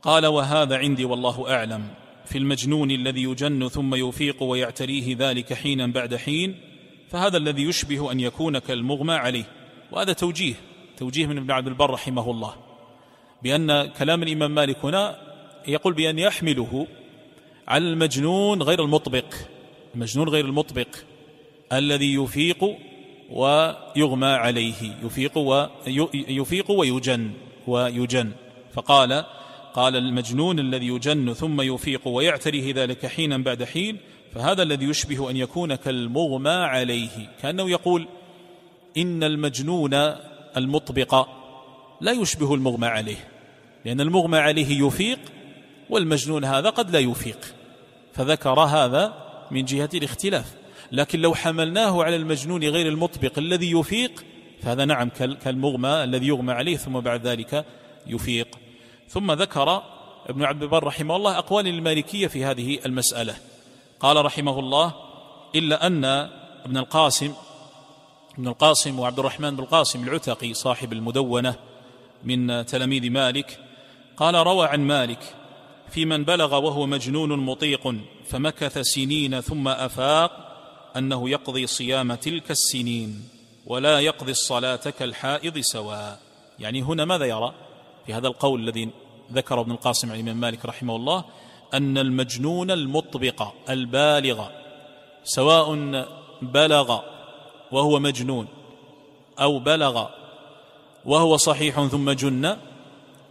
Speaker 1: قال وهذا عندي والله أعلم. في المجنون الذي يجن ثم يفيق ويعتريه ذلك حينا بعد حين فهذا الذي يشبه أن يكون كالمغمى عليه. وهذا توجيه توجيه من ابن عبد البر رحمه الله. بأن كلام الإمام مالك هنا يقول بأن يحمله على المجنون غير المطبق المجنون غير المطبق الذي يفيق ويغمى عليه يفيق ويفيق ويجن ويجن. فقال قال المجنون الذي يجن ثم يفيق ويعتريه ذلك حينا بعد حين فهذا الذي يشبه أن يكون كالمغمى عليه. كأنه يقول إن المجنون المطبق لا يشبه المغمى عليه لأن المغمى عليه يفيق والمجنون هذا قد لا يفيق. فذكر هذا من جهة الاختلاف. لكن لو حملناه على المجنون غير المطبق الذي يفيق فهذا نعم كالمغمى الذي يغمى عليه ثم بعد ذلك يفيق. ثم ذكر ابن عبد البر رحمه الله أقوال المالكية في هذه المسألة. قال رحمه الله إلا أن ابن القاسم ابن القاسم وعبد الرحمن بن القاسم العتقي صاحب المدونة من تلاميذ مالك قال روى عن مالك في من بلغ وهو مجنون مطيق فمكث سنين ثم أفاق أنه يقضي صيام تلك السنين ولا يقضي الصلاة كالحائض سواء. يعني هنا ماذا يرى؟ في هذا القول الذي ذكر ابن القاسم عن الإمام مالك رحمه الله أن المجنون المطبق البالغ سواء بلغ وهو مجنون أو بلغ وهو صحيح ثم جن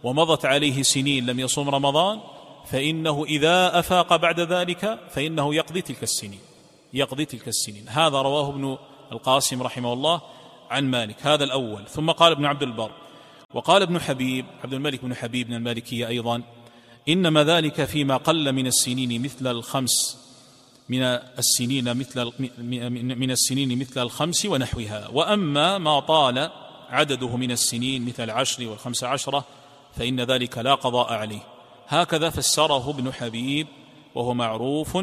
Speaker 1: ومضت عليه سنين لم يصوم رمضان فإنه إذا أفاق بعد ذلك فإنه يقضي تلك السنين. يقضي تلك السنين. هذا رواه ابن القاسم رحمه الله عن مالك. هذا الأول. ثم قال ابن عبد البر وقال ابن حبيب عبد الملك بن حبيب من المالكية أيضا إنما ذلك فيما قل من السنين مثل الخمس من السنين مثل من السنين مثل الخمس ونحوها. وأما ما طال عدده من السنين مثل العشر والخمس عشرة فإن ذلك لا قضاء عليه. هكذا فسره ابن حبيب وهو معروف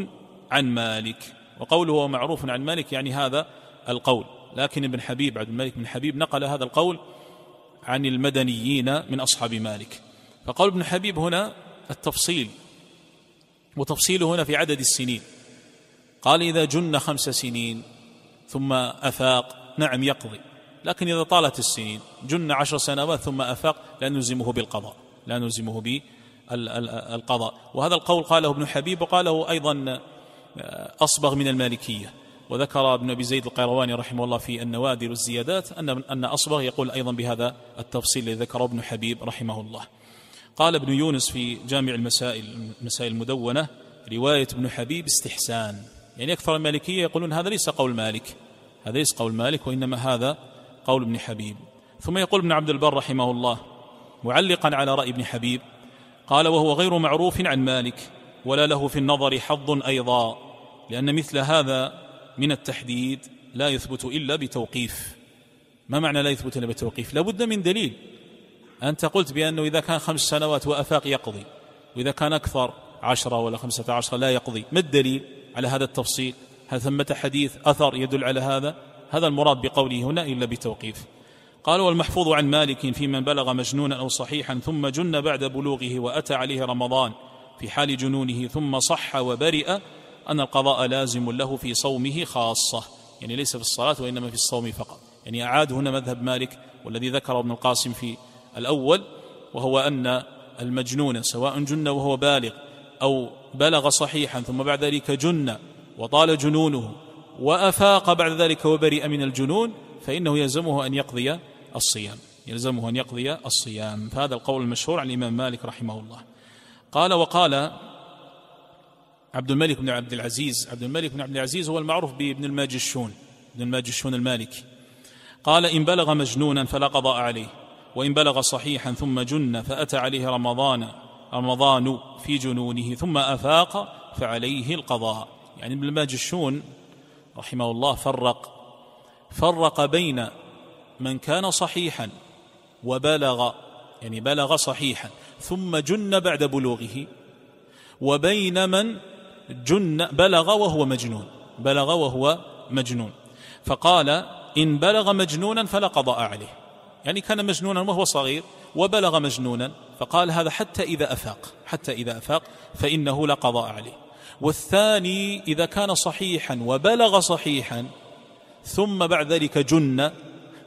Speaker 1: عن مالك. وقوله معروف عن مالك يعني هذا القول. لكن ابن حبيب عبد الملك بن حبيب نقل هذا القول عن المدنيين من أصحاب مالك. فقول ابن حبيب هنا التفصيل وتفصيله هنا في عدد السنين. قال إذا جن خمس سنين ثم أفاق نعم يقضي. لكن إذا طالت السنين جن عشر سنوات ثم أفاق لا نلزمه بالقضاء لا نلزمه بالقضاء وهذا القول قاله ابن حبيب وقاله أيضا أصبغ من المالكية. وذكر ابن أبي زيد القيرواني رحمه الله في النوادر والزيادات أن أن أصبغ يقول أيضا بهذا التفصيل الذي ذكره ابن حبيب رحمه الله. قال ابن يونس في جامع المسائل المسائل المدونة رواية ابن حبيب استحسان. يعني أكثر المالكية يقولون هذا ليس قول مالك. هذا ليس قول مالك وإنما هذا قول ابن حبيب. ثم يقول ابن عبد البر رحمه الله معلقا على رأي ابن حبيب قال وهو غير معروف عن مالك ولا له في النظر حظ أيضا. لأن مثل هذا من التحديد لا يثبت إلا بتوقيف. ما معنى لا يثبت إلا بتوقيف؟ لابد من دليل. أنت قلت بأنه إذا كان خمس سنوات وأفاق يقضي وإذا كان أكثر عشرة ولا خمسة عشرة لا يقضي. ما الدليل على هذا التفصيل؟ هل ثمة حديث أثر يدل على هذا؟ هذا المراد بقوله هنا إلا بتوقيف. قال والمحفوظ عن مالك في من بلغ مجنونا أو صحيحا ثم جن بعد بلوغه وأتى عليه رمضان في حال جنونه ثم صح وبرئ أن القضاء لازم له في صومه خاصة يعني ليس في الصلاة وإنما في الصوم فقط. يعني أعاد هنا مذهب مالك والذي ذكره ابن القاسم في الأول وهو أن المجنون سواء جن وهو بالغ أو بلغ صحيحا ثم بعد ذلك جن وطال جنونه وأفاق بعد ذلك وبرئ من الجنون فإنه يلزمه أن يقضي الصيام يلزمه أن يقضي الصيام. فهذا القول المشهور عن الإمام مالك رحمه الله. قال وقال عبد الملك بن عبد العزيز. عبد الملك بن عبد العزيز هو المعروف بابن الماجشون ابن الماجشون المالكي. قال إن بلغ مجنونا فلا قضاء عليه وإن بلغ صحيحا ثم جن فأتى عليه رمضان رمضان في جنونه ثم أفاق فعليه القضاء. يعني ابن الماجشون رحمه الله فرق فرق بين من كان صحيحا وبلغ يعني بلغ صحيحا ثم جن بعد بلوغه وبين من جن بلغ وهو مجنون بلغ وهو مجنون. فقال إن بلغ مجنونا فلا قضاء عليه. يعني كان مجنونا وهو صغير وبلغ مجنونا فقال هذا حتى إذا أفاق حتى إذا أفاق فإنه لا قضاء عليه. والثاني إذا كان صحيحا وبلغ صحيحا ثم بعد ذلك جن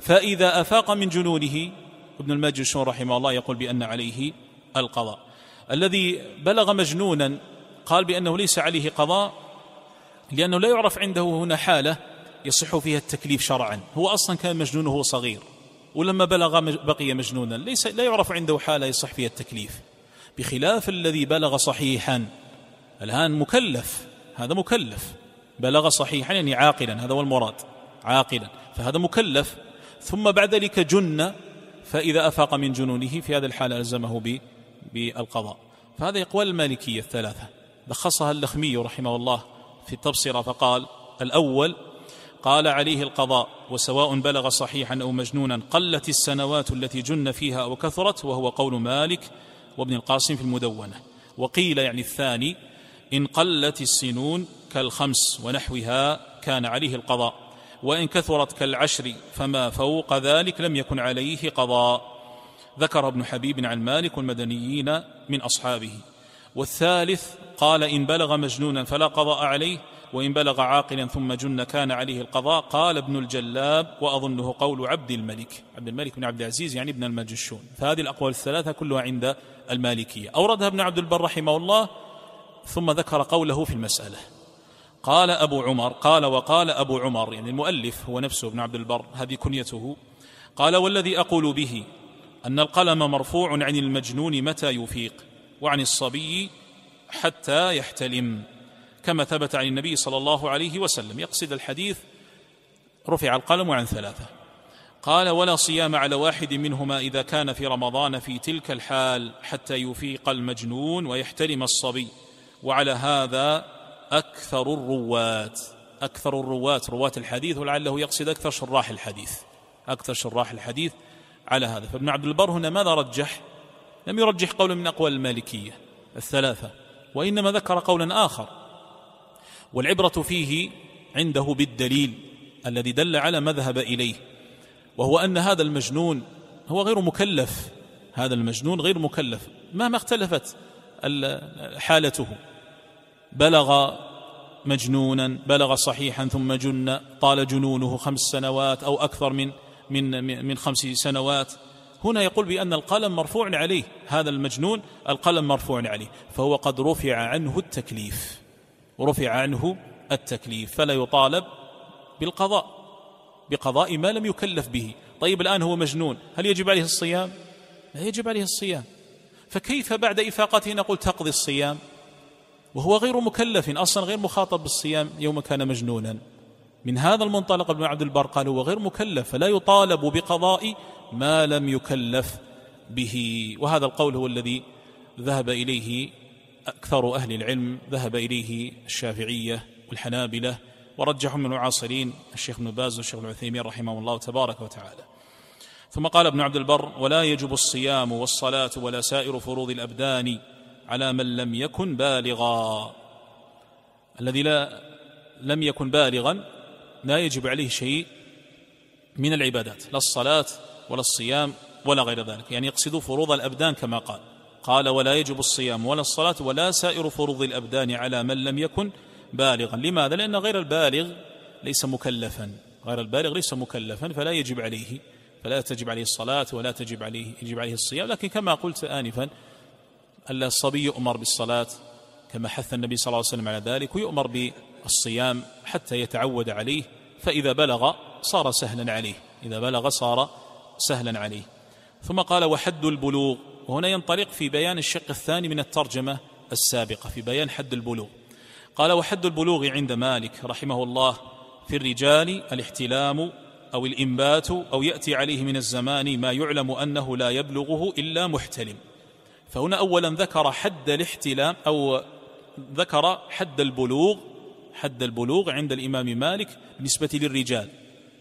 Speaker 1: فإذا أفاق من جنونه ابن الماجشون رحمه الله يقول بأن عليه القضاء. الذي بلغ مجنونا قال بأنه ليس عليه قضاء لأنه لا يعرف عنده هنا حالة يصح فيها التكليف شرعا. هو أصلا كان مجنون وهو صغير ولما بلغ بقي مجنونا. ليس لا يعرف عنده حالة يصح فيها التكليف. بخلاف الذي بلغ صحيحا. الآن مكلف هذا مكلف. بلغ صحيحا يعني عاقلا هذا هو المراد عاقلا. فهذا مكلف. ثم بعد ذلك جن فإذا أفاق من جنونه في هذا الحال ألزمه بالقضاء. فهذه أقوال المالكية الثلاثة. لخصها اللخمي رحمه الله في التبصرة فقال الأول قال عليه القضاء وسواء بلغ صحيحا أو مجنونا قلت السنوات التي جن فيها أو كثرت وهو قول مالك وابن القاسم في المدونة. وقيل يعني الثاني إن قلت السنون كالخمس ونحوها كان عليه القضاء وإن كثرت كالعشر فما فوق ذلك لم يكن عليه قضاء. ذكر ابن حبيب عن مالك والمدنيين من أصحابه. والثالث قال إن بلغ مجنونا فلا قضاء عليه وإن بلغ عاقلا ثم جن كان عليه القضاء قال ابن الجلاب وأظنه قول عبد الملك عبد الملك بن عبد العزيز يعني ابن المجشون. فهذه الأقوال الثلاثة كلها عند المالكية. أوردها ابن عبد البر رحمه الله ثم ذكر قوله في المسألة. قال أبو عمر قال وقال أبو عمر يعني المؤلف هو نفسه ابن عبد البر هذه كنيته. قال والذي أقول به أن القلم مرفوع عن المجنون متى يفيق وعن الصبي حتى يحتلم. كما ثبت عن النبي صلى الله عليه وسلم. يقصد الحديث رفع القلم عن ثلاثة. قال ولا صيام على واحد منهما إذا كان في رمضان في تلك الحال حتى يفيق المجنون ويحترم الصبي. وعلى هذا أكثر الرواة. أكثر الرواة. رواة الحديث ولعله يقصد أكثر شراح الحديث. أكثر شراح الحديث على هذا. فابن عبد البر هنا ماذا رجح؟ لم يرجح قولا من أقوال المالكية. الثلاثة وإنما ذكر قولا آخر. والعبرة فيه عنده بالدليل الذي دل على ما ذهب إليه وهو أن هذا المجنون هو غير مكلف. هذا المجنون غير مكلف. مهما اختلفت حالته. بلغ مجنونا بلغ صحيحا ثم جن طال جنونه خمس سنوات أو أكثر من من من خمس سنوات. هنا يقول بأن القلم مرفوع عليه هذا المجنون القلم مرفوع عليه فهو قد رفع عنه التكليف رفع عنه التكليف فلا يطالب بالقضاء بقضاء ما لم يكلف به طيب الآن هو مجنون هل يجب عليه الصيام؟ لا يجب عليه الصيام فكيف بعد إفاقته نقول تقضي الصيام؟ وهو غير مكلف أصلا غير مخاطب بالصيام يوم كان مجنونا من هذا المنطلق ابن عبد البر قال هو غير مكلف فلا يطالب بقضاء ما لم يكلف به وهذا القول هو الذي ذهب إليه أكثر أهل العلم ذهب إليه الشافعية والحنابلة ورجحوا من المعاصرين الشيخ ابن باز والشيخ العثيمين رحمه الله تبارك وتعالى. ثم قال ابن عبد البر ولا يجب الصيام والصلاة ولا سائر فروض الأبدان على من لم يكن بالغا الذي لا لم يكن بالغا لا يجب عليه شيء من العبادات لا الصلاة ولا الصيام ولا غير ذلك. يعني يقصد فروض الأبدان كما قال. قال ولا يجب الصيام ولا الصلاة ولا سائر فروض الأبدان على من لم يكن بالغا. لماذا؟ لأن غير البالغ ليس مكلفا. غير البالغ ليس مكلفا فلا يجب عليه فلا تجب عليه الصلاة ولا تجب عليه يجب عليه الصيام. لكن كما قلت آنفا الصبي يؤمر بالصلاة كما حث النبي صلى الله عليه وسلم على ذلك ويؤمر بالصيام حتى يتعود عليه فإذا بلغ صار سهلا عليه. إذا بلغ صار سهلا عليه. ثم قال وحد البلوغ. وهنا ينطلق في بيان الشق الثاني من الترجمة السابقة في بيان حد البلوغ. قال وحد البلوغ عند مالك رحمه الله في الرجال الاحتلام أو الإنبات أو يأتي عليه من الزمان ما يعلم أنه لا يبلغه إلا محتلم. فهنا أولا ذكر حد الاحتلام أو ذكر حد البلوغ حد البلوغ عند الإمام مالك بالنسبة للرجال.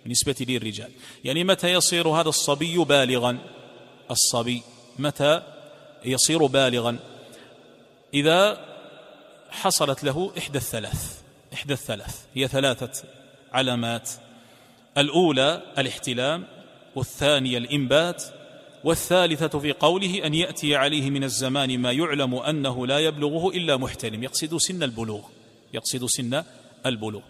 Speaker 1: بالنسبة للرجال. يعني متى يصير هذا الصبي بالغا؟ الصبي متى يصير بالغا؟ إذا حصلت له إحدى الثلاث إحدى الثلاث هي ثلاثة علامات. الأولى الاحتلام والثانية الإنبات والثالثة في قوله أن يأتي عليه من الزمان ما يعلم أنه لا يبلغه إلا محتلم. يقصد سن البلوغ يقصد سن البلوغ.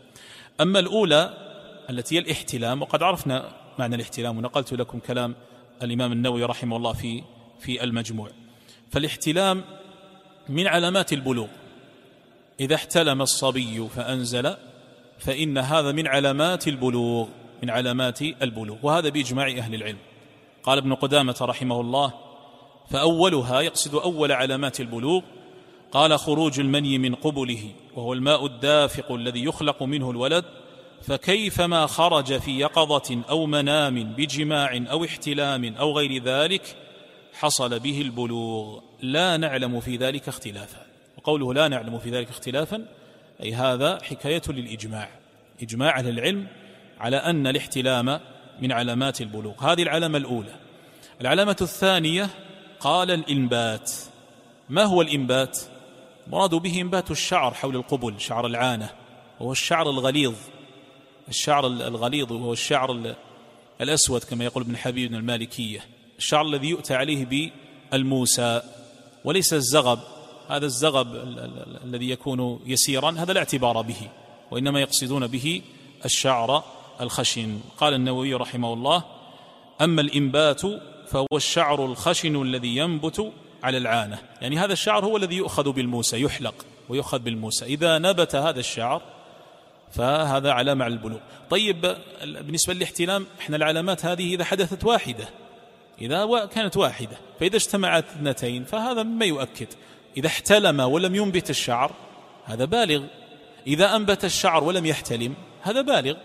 Speaker 1: أما الأولى التي هي الاحتلام وقد عرفنا معنى الاحتلام ونقلت لكم كلام الإمام النووي رحمه الله في في المجموع. فالاحتلام من علامات البلوغ. إذا احتلم الصبي فأنزل فإن هذا من علامات البلوغ من علامات البلوغ. وهذا بإجماع أهل العلم. قال ابن قدامة رحمه الله فأولها يقصد أول علامات البلوغ قال خروج المني من قبله وهو الماء الدافق الذي يخلق منه الولد فكيفما خرج في يقظة أو منام بجماع أو احتلام أو غير ذلك حصل به البلوغ. لا نعلم في ذلك اختلافا. وقوله لا نعلم في ذلك اختلافا أي هذا حكاية للإجماع. إجماع أهل العلم على أن الاحتلام من علامات البلوغ. هذه العلامة الأولى. العلامة الثانية قال الإنبات. ما هو الإنبات؟ مراد به إنبات الشعر حول القبل شعر العانة وهو الشعر الغليظ. الشعر الغليظ وهو الشعر الأسود كما يقول ابن حبيب المالكية. الشعر الذي يؤتى عليه بالموسى وليس الزغب. هذا الزغب الذي يكون يسيرا هذا لا اعتبار به وإنما يقصدون به الشعر الخشن. قال النووي رحمه الله أما الإنبات فهو الشعر الخشن الذي ينبت على العانة. يعني هذا الشعر هو الذي يؤخذ بالموسى يحلق ويؤخذ بالموسى. إذا نبت هذا الشعر فهذا علامة على البلوغ. طيب بالنسبة للاحتلام إحنا العلامات هذه إذا حدثت واحدة إذا كانت واحدة فإذا اجتمعت اثنتين فهذا مما يؤكد. إذا احتلم ولم ينبت الشعر هذا بالغ. إذا أنبت الشعر ولم يحتلم هذا بالغ.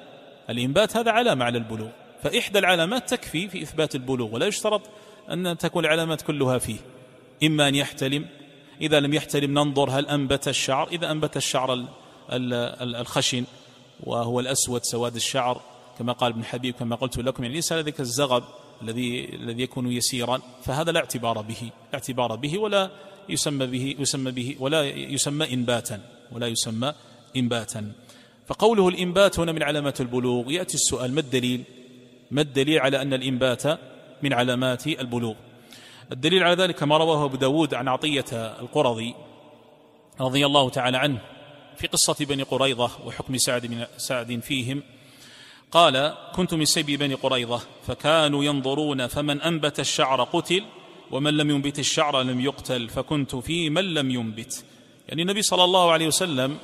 Speaker 1: الإنبات هذا علامة على البلوغ. فإحدى العلامات تكفي في إثبات البلوغ ولا يشترط أن تكون العلامات كلها فيه. إما أن يحتلم إذا لم يحتلم ننظر هل أنبت الشعر إذا أنبت الشعر الخشن وهو الأسود سواد الشعر كما قال ابن حبيب كما قلت لكم يعني ليس ذلك الزغب الذي الذي يكون يسيرا فهذا لا اعتبار به لا اعتبار به ولا يسمى به يسمى به ولا يسمى إنباتا ولا يسمى إنباتا. فقوله الإنبات هنا من علامات البلوغ يأتي السؤال ما الدليل؟ ما الدليل على أن الإنبات من علامات البلوغ؟ الدليل على ذلك ما رواه أبو داود عن عطية القرظي رضي الله تعالى عنه. في قصة بني قريظة وحكم سعد, من سعد فيهم. قال كنت من سيب بني قريظة فكانوا ينظرون فمن أنبت الشعر قتل ومن لم ينبت الشعر لم يقتل فكنت في من لم ينبت. يعني النبي صلى الله عليه وسلم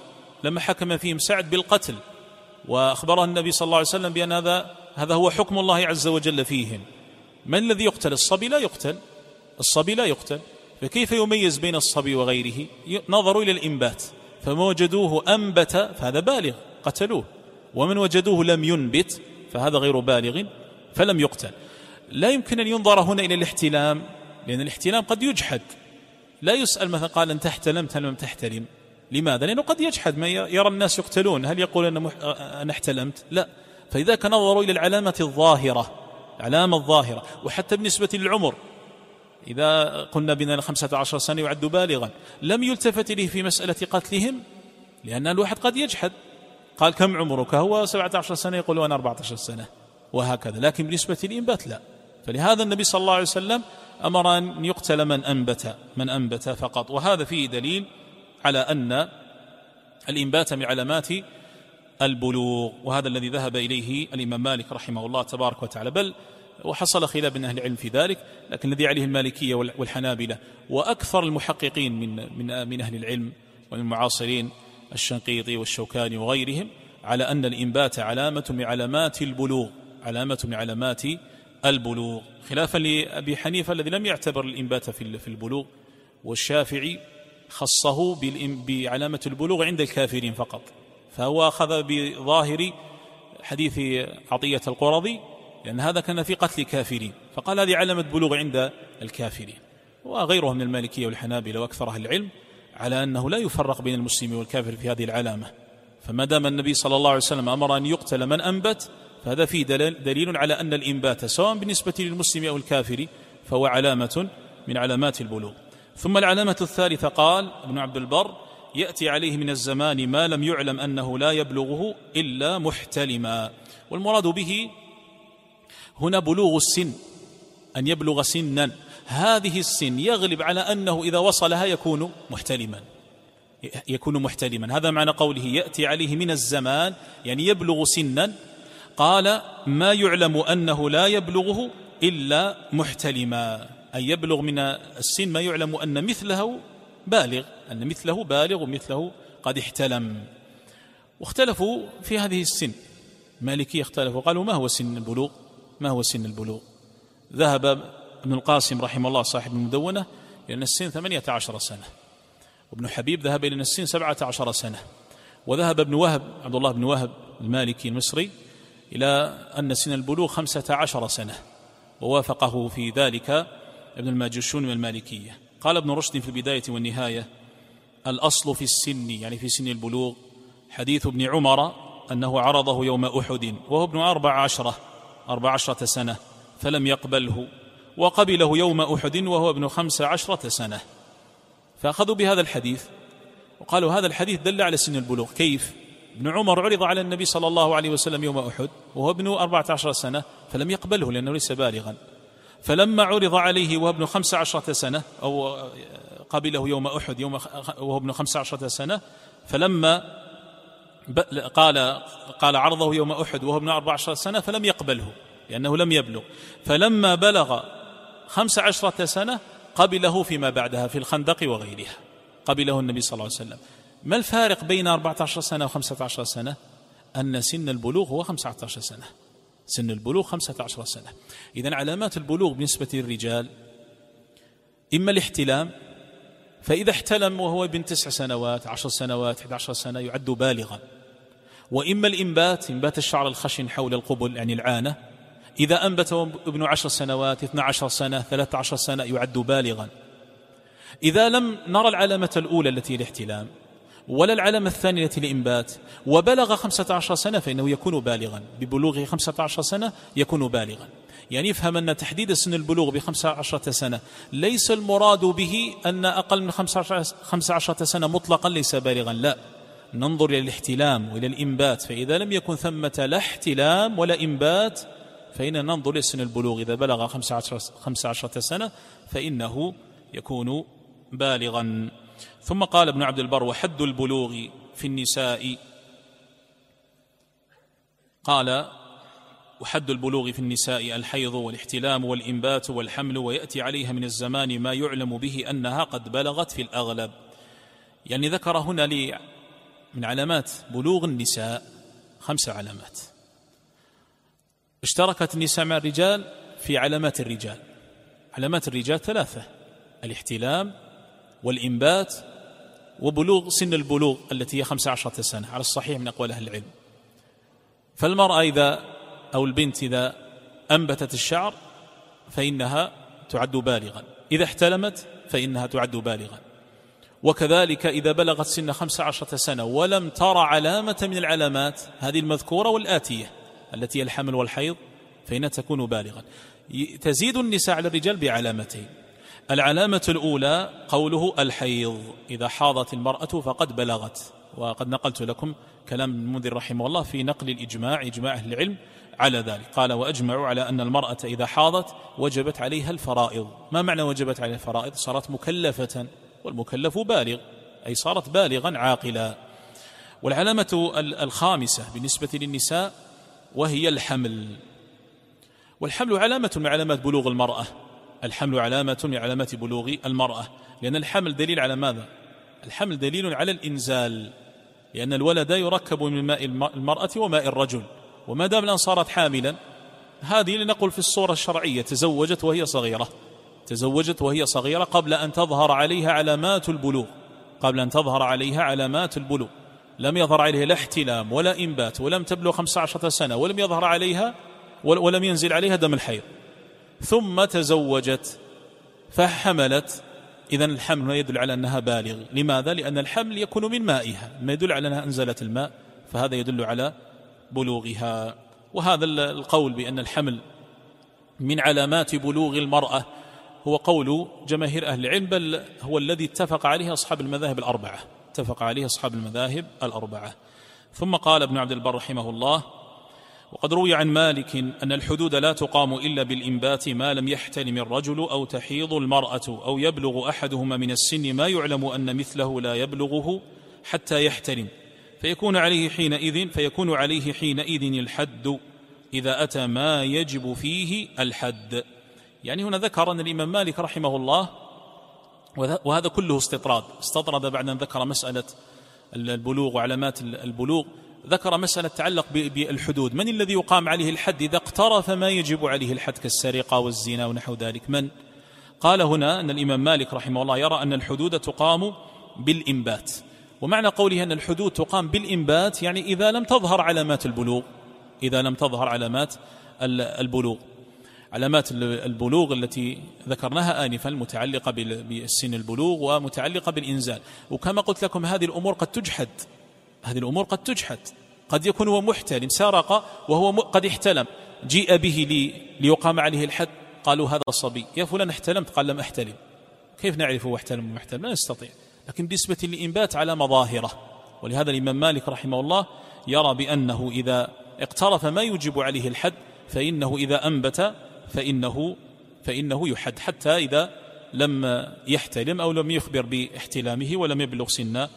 Speaker 1: لما حكم فيهم سعد بالقتل وأخبره النبي صلى الله عليه وسلم بأن هذا هذا هو حكم الله عز وجل فيهم. من الذي يقتل؟ الصبي لا يقتل. الصبي لا يقتل. فكيف يميز بين الصبي وغيره؟ نظروا إلى الإنبات. فما وجدوه أنبت فهذا بالغ قتلوه. ومن وجدوه لم ينبت فهذا غير بالغ فلم يقتل. لا يمكن أن ينظر هنا إلى الاحتلام لأن الاحتلام قد يجحد. لا يسأل مثلا قال انت احتلمت هل لم تحتلم. لماذا؟ لأنه قد يجحد. ما يرى الناس يقتلون. هل يقول أنا, مح... أنا احتلمت؟ لا. فإذا نظروا إلى العلامة الظاهرة العلامة الظاهرة وحتى بالنسبة للعمر إذا قلنا بنا خمسة عشر سنة يعد بالغا لم يلتفت إليه في مسألة قتلهم؟ لأن الواحد قد يجحد. قال كم عمرك؟ هو سبعة عشر سنة يقول أنا أربعة عشر سنة. وهكذا. لكن بالنسبة للإنبات لا. فلهذا النبي صلى الله عليه وسلم أمر أن يقتل من أنبت من أنبت فقط. وهذا فيه دليل على أن الإنبات من علامات البلوغ وهذا الذي ذهب إليه الإمام مالك رحمه الله تبارك وتعالى. بل وحصل خلاف من أهل العلم في ذلك لكن الذي عليه المالكية والحنابلة وأكثر المحققين من, من, من أهل العلم ومن المعاصرين الشنقيطي والشوكاني وغيرهم على أن الإنبات علامة من علامات البلوغ علامة من علامات البلوغ. خلافا لأبي حنيفة الذي لم يعتبر الإنبات في البلوغ والشافعي خصه بعلامة البلوغ عند الكافرين فقط. فهو أخذ بظاهر حديث عطية القرظي لأن هذا كان في قتل كافرين. فقال هذه علامة بلوغ عند الكافرين. وغيرهم من المالكية والحنابلة وأكثر أهل العلم على أنه لا يفرق بين المسلم والكافر في هذه العلامة. فما دام النبي صلى الله عليه وسلم أمر أن يقتل من أنبت فهذا فيه دليل على أن الإنبات سواء بالنسبة للمسلم أو الكافر فهو علامة من علامات البلوغ. ثم العلامة الثالثة قال ابن عبد البر يأتي عليه من الزمان ما لم يعلم أنه لا يبلغه إلا محتلما. والمراد به هنا بلوغ السن أن يبلغ سنا. هذه السن يغلب على أنه إذا وصلها يكون محتلما. يكون محتلما. هذا معنى قوله يأتي عليه من الزمان يعني يبلغ سنا. قال ما يعلم أنه لا يبلغه إلا محتلما. أي يبلغ من السن ما يعلم أن مثله بالغ أن مثله بالغ ومثله قد احتلم. واختلفوا في هذه السن. مالكية اختلفوا قالوا ما هو سن البلوغ؟ ما هو سن البلوغ؟ ذهب ابن القاسم رحمه الله صاحب المدونة إلى أن السن ثمانية عشر سنة. وابن حبيب ذهب إلى أن السن سبعة عشر سنة. وذهب ابن وهب عبد الله بن وهب المالكي المصري إلى أن سن البلوغ خمسة عشر سنة. ووافقه في ذلك ابن الماجشون من المالكية. قال ابن رشد في البداية والنهاية الأصل في السن يعني في سن البلوغ حديث ابن عمر أنه عرضه يوم أحد وهو ابن أربع عشرة. أربع عشرة سنة فلم يقبله وقبله يوم أحد وهو ابن خمس عشرة سنة. فأخذوا بهذا الحديث وقالوا هذا الحديث دل على سن البلوغ. كيف؟ ابن عمر عرض على النبي صلى الله عليه وسلم يوم أحد وهو ابن أربعة عشر سنة فلم يقبله لأنه ليس بالغا. فلما عرض عليه وهو ابن خمس عشرة سنة أو قبله يوم أحد يوم وهو ابن خمس عشرة سنة فلما قال قال عرضه يوم أحد وهو ابن أربع عشرة سنة فلم يقبله لأنه لم يبلغ. فلما بلغ خمس عشرة سنة قبله فيما بعدها في الخندق وغيرها. قبله النبي صلى الله عليه وسلم. ما الفارق بين أربعة عشر سنة وخمسة عشر سنة؟ أن سن البلوغ هو خمسة عشر سنة. سن البلوغ خمسة عشر سنة. إذا علامات البلوغ بالنسبة للرجال إما الاحتلام فإذا احتلم وهو ابن تسع سنوات عشر سنوات 11 سنة يعد بالغا. وإما الإنبات إنبات الشعر الخشن حول القبل يعني العانة. إذا أنبت ابن عشر سنوات اثنى عشر سنة ثلاثة عشر سنة يعد بالغا. إذا لم نرى العلامة الأولى التي الاحتلام ولا العلامة الثانية الإنبات وبلغ خمسة عشر سنة فإنه يكون بالغا. ببلوغه خمسة عشر سنة يكون بالغا. يعني يفهم أن تحديد سن البلوغ بخمسة عشرة سنة ليس المراد به أن أقل من خمسة عشرة سنة مطلقا ليس بالغا لا. ننظر إلى الاحتلام وإلى الإنبات فإذا لم يكن ثمة لا احتلام ولا إنبات فإن ننظر إلى سن البلوغ. إذا بلغ خمسة عشرة سنة فإنه يكون بالغا. ثم قال ابن عبد البر وحد البلوغ في النساء. قال وحد البلوغ في النساء الحيض والاحتلام والإنبات والحمل ويأتي عليها من الزمان ما يعلم به أنها قد بلغت في الأغلب. يعني ذكر هنا من علامات بلوغ النساء خمس علامات. اشتركت النساء مع الرجال في علامات الرجال. علامات الرجال ثلاثة الاحتلام والإنبات وبلوغ سن البلوغ التي هي خمس عشرة سنة. على الصحيح من أقوال أهل العلم. فالمرأة إذا أو البنت إذا أنبتت الشعر فإنها تعد بالغا. إذا احتلمت فإنها تعد بالغا. وكذلك إذا بلغت سن خمس عشرة سنة ولم ترى علامة من العلامات هذه المذكورة والآتية التي هي الحمل والحيض فإنها تكون بالغا. تزيد النساء على الرجال بعلامتين. العلامة الأولى قوله الحيض إذا حاضت المرأة فقد بلغت. وقد نقلت لكم كلام المنذر رحمه الله في نقل الإجماع إجماع أهل العلم على ذلك. قال وأجمعوا على أن المرأة إذا حاضت وجبت عليها الفرائض. ما معنى وجبت عليها الفرائض؟ صارت مكلفة. والمكلف بالغ أي صارت بالغا عاقلا. والعلامة الخامسة بالنسبة للنساء وهي الحمل. والحمل علامة من علامات بلوغ المرأة. الحمل علامة من علامات بلوغ المرأة. لأن الحمل دليل على ماذا؟ الحمل دليل على الإنزال. لأن الولد يركب من ماء المرأة وماء الرجل. وما دام الآن صارت حاملا هذه لنقل في الصورة الشرعية تزوجت وهي صغيرة. تزوجت وهي صغيرة قبل أن تظهر عليها علامات البلوغ قبل أن تظهر عليها علامات البلوغ. لم يظهر عليها لا احتلام ولا إنبات ولم تبلغ خمسة عشرة سنة ولم يظهر عليها ولم ينزل عليها دم الحيض. ثم تزوجت فحملت. إذا الحمل يدل على أنها بالغ. لماذا؟ لأن الحمل يكون من مائها. ما يدل على أنها أنزلت الماء فهذا يدل على بلوغها. وهذا القول بأن الحمل من علامات بلوغ المرأة. هو قول جماهير أهل العلم بل هو الذي اتفق عليه أصحاب المذاهب الأربعة. اتفق عليه أصحاب المذاهب الأربعة. ثم قال ابن عبد البر رحمه الله وقد روي عن مالك أن الحدود لا تقام إلا بالإنبات ما لم يحتلم الرجل أو تحيض المرأة أو يبلغ أحدهما من السن ما يعلم أن مثله لا يبلغه حتى يحتلم فيكون عليه حينئذ فيكون عليه حينئذ الحد إذا أتى ما يجب فيه الحد. يعني هنا ذكر أن الإمام مالك رحمه الله وهذا كله استطراد. استطرد بعد أن ذكر مسألة البلوغ وعلامات البلوغ. ذكر مسألة تتعلق بالحدود. من الذي يقام عليه الحد؟ إذا اقترف ما يجب عليه الحد كالسرقة والزنا ونحو ذلك. من؟ قال هنا أن الإمام مالك رحمه الله يرى أن الحدود تقام بالإنبات. ومعنى قوله أن الحدود تقام بالإنبات يعني إذا لم تظهر علامات البلوغ. إذا لم تظهر علامات البلوغ. علامات البلوغ التي ذكرناها آنفا المتعلقة بالسن البلوغ ومتعلقة بالإنزال. وكما قلت لكم هذه الأمور قد تجحد. هذه الأمور قد تجحد. قد يكون هو محتلم سرق وهو قد احتلم. جيء به لي ليقام عليه الحد. قالوا هذا الصبي يا فلان احتلمت. قال لم أحتلم. كيف نعرف هو احتلم ومحتلم لا نستطيع. لكن بالنسبة للإنبات على مظاهرة. ولهذا الإمام مالك رحمه الله يرى بأنه إذا اقترف ما يجب عليه الحد فإنه إذا أنبت فإنه فإنه يحد حتى إذا لم يحتلم أو لم يخبر باحتلامه ولم يبلغ سن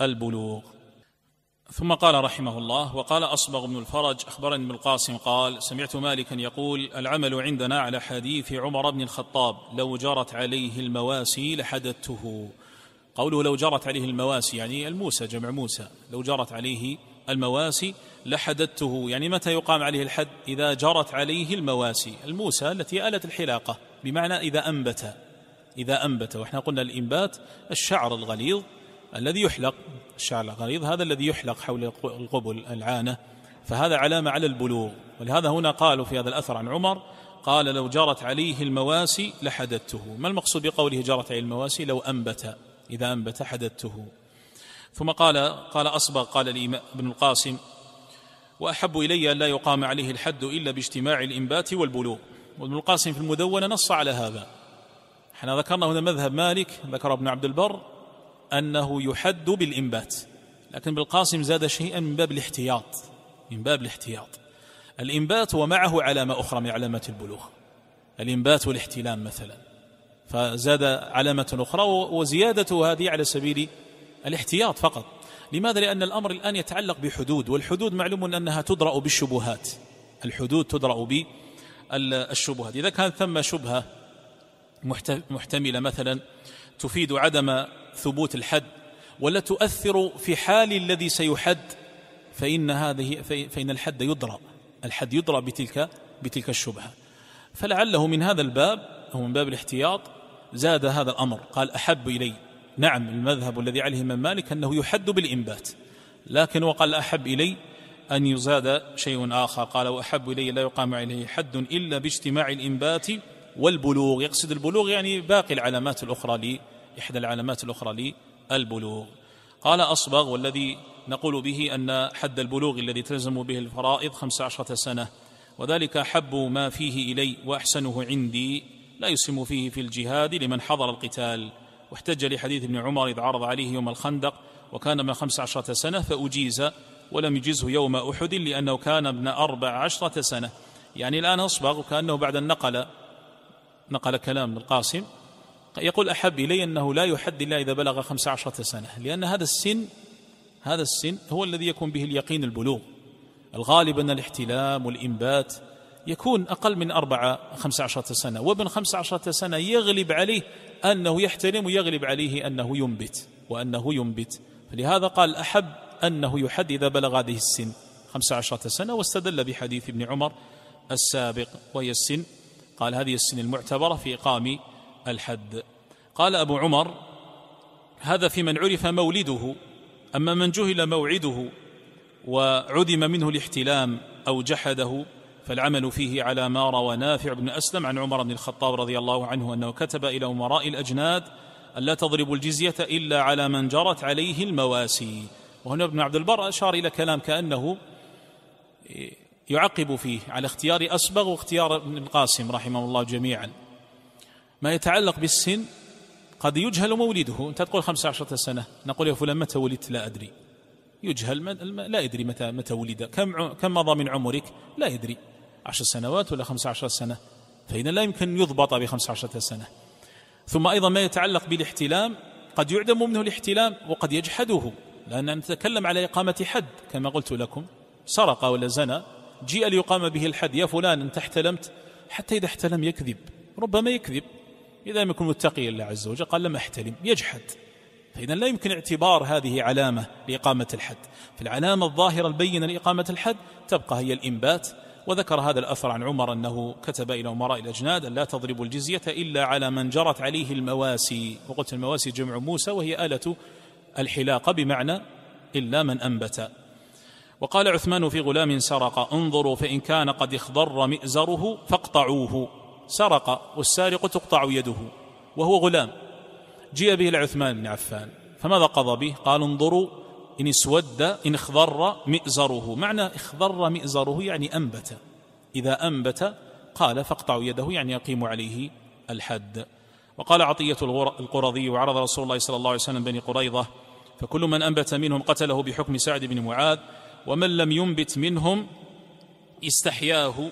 Speaker 1: البلوغ. ثم قال رحمه الله وقال أصبغ بن الفرج أخبرني ابن القاسم قال سمعت مالكا يقول العمل عندنا على حديث عمر بن الخطاب لو جرت عليه المواسي لحددته. قوله لو جرت عليه المواسي يعني الموسى جمع موسى لو جرت عليه المواسي لحددته يعني متى يقام عليه الحد؟ إذا جرت عليه المواسي الموسى التي آلت الحلاقة بمعنى إذا أنبت. إذا أنبت وإحنا قلنا الإنبات الشعر الغليظ الذي يحلق. الشعر الغليظ هذا الذي يحلق حول القبل العانة. فهذا علامة على البلوغ. ولهذا هنا قالوا في هذا الأثر عن عمر قال لو جرت عليه المواسي لحددته. ما المقصود بقوله جرت عليه المواسي؟ لو أنبت. إذا أنبت حددته. ثم قال قال أصبغ قال لي ابن القاسم وأحب إلي أن لا يقام عليه الحد إلا باجتماع الإنبات والبلوغ. وابن القاسم في المدونة نص على هذا. إحنا ذكرنا هنا مذهب مالك ذكر ابن عبد البر أنه يحد بالإنبات لكن بالقاسم زاد شيئا من باب الاحتياط من باب الاحتياط. الإنبات ومعه علامة أخرى من علامات البلوغ. الإنبات والاحتلام مثلا. فزاد علامة أخرى وزيادته هذه على سبيل الاحتياط فقط. لماذا؟ لأن الأمر الآن يتعلق بحدود والحدود معلوم أنها تدرأ بالشبهات. الحدود تدرأ بالشبهات. إذا كان ثم شبهة محتملة مثلا تفيد عدم ثبوت الحد ولا تؤثر في حال الذي سيحد فإن هذه فإن الحد يدرأ. الحد يدرأ بتلك بتلك الشبهة. فلعله من هذا الباب أو من باب الاحتياط زاد هذا الأمر. قال أحب إلي. نعم المذهب الذي عليه الإمام مالك أنه يحد بالإنبات لكن وقال أحب إلي أن يزاد شيء آخر قال وأحب إلي لا يقام عليه حد إلا باجتماع الإنبات والبلوغ. يقصد البلوغ يعني باقي العلامات الأخرى لي إحدى العلامات الأخرى للبلوغ قال أصبغ والذي نقول به أن حد البلوغ الذي تلزم به الفرائض خمس عشرة سنة وذلك حب ما فيه إلي وأحسنه عندي لا يسهم فيه في الجهاد لمن حضر القتال. واحتج لحديث ابن عمر إذ عرض عليه يوم الخندق وكان من خمس عشرة سنة فأجيز ولم يجزه يوم أحد لأنه كان ابن أربع عشرة سنة. يعني الآن أصبغ وكأنه بعد النقل نقل كلام القاسم. يقول أحب إلي أنه لا يحد إلا إذا بلغ خمس عشرة سنة لأن هذا السن هذا السن هو الذي يكون به اليقين البلوغ. الغالب أن الاحتلام والإنبات يكون أقل من أربعة خمسة عشرة سنة وابن خمسة عشرة سنة يغلب عليه أنه يحتلم ويغلب عليه أنه ينبت وأنه ينبت. فلهذا قال أحب أنه يحد إذا بلغ هذه السن خمسة عشرة سنة واستدل بحديث ابن عمر السابق وهي السن قال هذه السن المعتبرة في إقام الحد. قال أبو عمر هذا في من عرف مولده أما من جهل موعده وعدم منه الاحتلام أو جحده فالعمل فيه على ما روى نافع بن أسلم عن عمر بن الخطاب رضي الله عنه أنه كتب إلى أمراء الأجناد أن لا تضربوا الجزية إلا على من جرت عليه المواسي. وهنا ابن عبد البر أشار إلى كلام كأنه يعقب فيه على اختيار أسبغ واختيار ابن القاسم رحمه الله جميعا. ما يتعلق بالسن قد يجهل مولده. أنت تقول خمسة عشرة سنة. نقول يا فلان متى ولدت؟ لا أدري. يجهل لا يدري متى متى ولد. كم كم مضى من عمرك؟ لا يدري. عشر سنوات ولا خمسة عشر سنة؟ فإذا لا يمكن يضبط بخمسة عشرة سنة. ثم أيضا ما يتعلق بالاحتلام قد يعدم منه الاحتلام وقد يجحده لأن نتكلم على إقامة حد كما قلت لكم سرق ولا زنى جيء ليقام به الحد يا فلان أنت احتلمت حتى إذا احتلم يكذب ربما يكذب. إذا لم يكن متقيا لله عز وجل قال لم أحتلم يجحد. فإذا لا يمكن اعتبار هذه علامة لإقامة الحد. فالعلامة الظاهرة البينة لإقامة الحد تبقى هي الإنبات وذكر هذا الأثر عن عمر أنه كتب إلى أمراء الأجناد أن لا تضربوا الجزية إلا على من جرت عليه المواسي. وقلت المواسي جمع موسى وهي آلة الحلاقة بمعنى إلا من أنبت. وقال عثمان في غلام سرق انظروا فإن كان قد اخضر مئزره فاقطعوه. سرق والسارق تقطع يده. وهو غلام. جيء به لعثمان بن عفان. فماذا قضى به؟ قال انظروا إن اسود إن اخضر مئزره. معنى اخضر مئزره يعني أنبت. إذا أنبت قال فاقطعوا يده يعني يقيم عليه الحد. وقال عطية القرظي وعرض رسول الله صلى الله عليه وسلم بني قريظة فكل من أنبت منهم قتله بحكم سعد بن معاذ ومن لم ينبت منهم استحياه.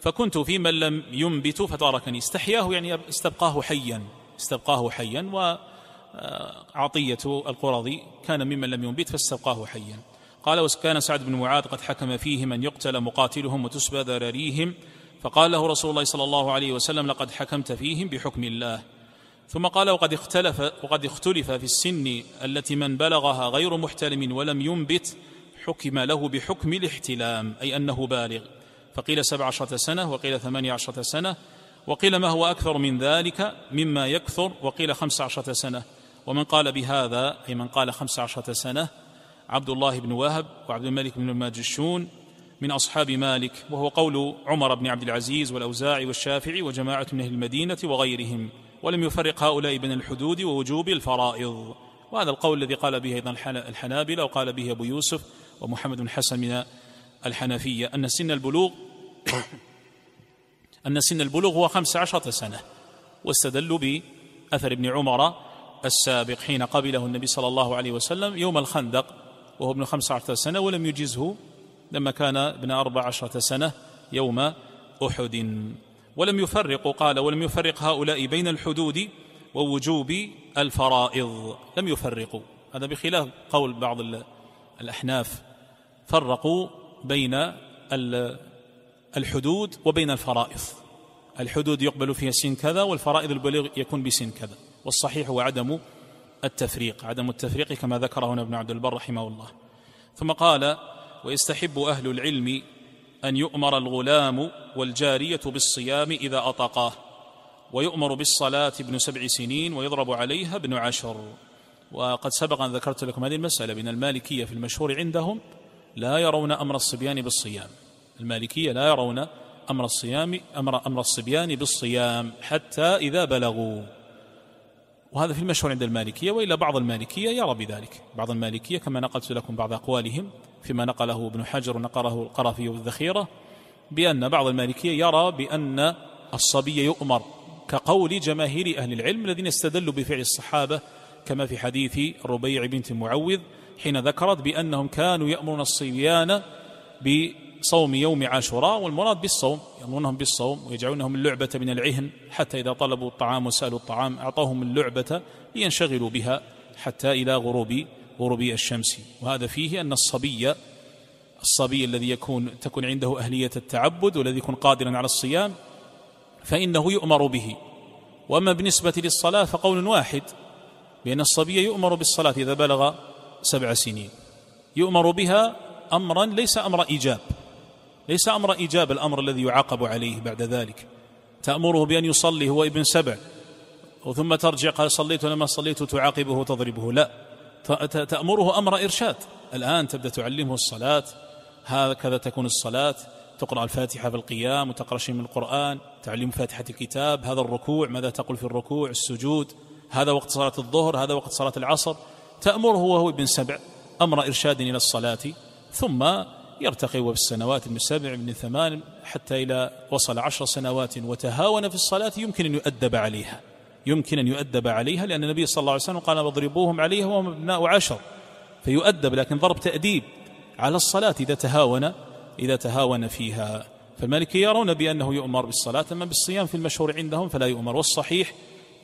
Speaker 1: فكنت في من لم ينبت فتركني. استحياه يعني استبقاه حيا استبقاه حيا وعطية القرظي كان ممن لم ينبت فاستبقاه حيا. قال وكان سعد بن معاذ قد حكم فيه من يقتل مقاتلهم وتسبى ذراريهم فقال له رسول الله صلى الله عليه وسلم لقد حكمت فيهم بحكم الله ثم قال وقد اختلف وقد اختلف في السن التي من بلغها غير محتلم ولم ينبت حكم له بحكم الاحتلام أي أنه بالغ فقيل سبع عشرة سنة وقيل ثمانية عشرة سنة وقيل ما هو أكثر من ذلك مما يكثر وقيل خمس عشرة سنة ومن قال بهذا أي من قال خمس عشرة سنة عبد الله بن وهب وعبد الملك بن الماجشون من أصحاب مالك وهو قول عمر بن عبد العزيز والأوزاعي والشافعي وجماعة من أهل المدينة وغيرهم ولم يفرق هؤلاء بين الحدود ووجوب الفرائض. وهذا القول الذي قال به أيضا الحنابلة وقال به أبو يوسف ومحمد بن حسن من الحنفية أن سن البلوغ (coughs) أن سن البلوغ هو خمس عشرة سنة واستدلوا بأثر ابن عمر السابق حين قبله النبي صلى الله عليه وسلم يوم الخندق وهو ابن خمس عشرة سنة ولم يجزه لما كان ابن أربع عشرة سنة يوم أحد. ولم يفرق قال ولم يفرق هؤلاء بين الحدود ووجوب الفرائض. لم يفرقوا. هذا بخلاف قول بعض الأحناف. فرقوا بين الحدود وبين الفرائض. الحدود يقبل فيها سن كذا والفرائض البليغ يكون بسن كذا. والصحيح هو عدم التفريق عدم التفريق كما ذكره هنا ابن عبد البر رحمه الله. ثم قال ويستحب أهل العلم أن يؤمر الغلام والجارية بالصيام إذا أطقاه ويؤمر بالصلاة ابن سبع سنين ويضرب عليها ابن عشر. وقد سبق أن ذكرت لكم هذه المسألة بين المالكية في المشهور عندهم لا يرون أمر الصبيان بالصيام. المالكية لا يرون أمر الصيام أمر أمر الصبيان بالصيام حتى إذا بلغوا. وهذا في المشهور عند المالكية وإلا بعض المالكية يرى بذلك. بعض المالكية كما نقلت لكم بعض أقوالهم فيما نقله ابن حجر ونقله القرافي والذخيرة بأن بعض المالكية يرى بأن الصبي يؤمر كقول جماهير أهل العلم الذين استدلوا بفعل الصحابة كما في حديث ربيع بنت معوذ حين ذكرت بأنهم كانوا يأمرون الصبيان بصوم يوم عاشوراء والمراد بالصوم يأمرونهم بالصوم ويجعلونهم اللعبة من العهن حتى إذا طلبوا الطعام وسألوا الطعام أعطاهم اللعبة لينشغلوا بها حتى إلى غروب غروب الشمس. وهذا فيه أن الصبي الصبي الذي يكون تكون عنده أهلية التعبد والذي يكون قادرا على الصيام فإنه يؤمر به. وأما بالنسبة للصلاة فقول واحد بأن الصبي يؤمر بالصلاة إذا بلغ سبع سنين. يؤمر بها أمرا ليس أمر إيجاب. ليس أمر إيجاب الأمر الذي يعاقب عليه بعد ذلك. تأمره بأن يصلي هو ابن سبع وثم ترجع قال صليت لما صليت تعاقبه وتضربه. لا تأمره أمر إرشاد. الآن تبدأ تعلمه الصلاة هكذا تكون الصلاة. تقرأ الفاتحة في القيام وتقرأ شيء من القرآن تعليم فاتحة الكتاب هذا الركوع ماذا تقول في الركوع؟ السجود هذا وقت صلاة الظهر هذا وقت صلاة العصر. تأمره وهو ابن سبع أمر إرشاد إلى الصلاة. ثم يرتقي بالسنوات من سبع من ثمان حتى إلى وصل عشر سنوات وتهاون في الصلاة يمكن أن يؤدب عليها. يمكن أن يؤدب عليها لأن النبي صلى الله عليه وسلم قال واضربوهم عليها وهم أبناء عشر فيؤدب لكن ضرب تأديب على الصلاة إذا تهاون إذا تهاون فيها. فالمالكي يرون بأنه يؤمر بالصلاة أما بالصيام في المشهور عندهم فلا يؤمر. والصحيح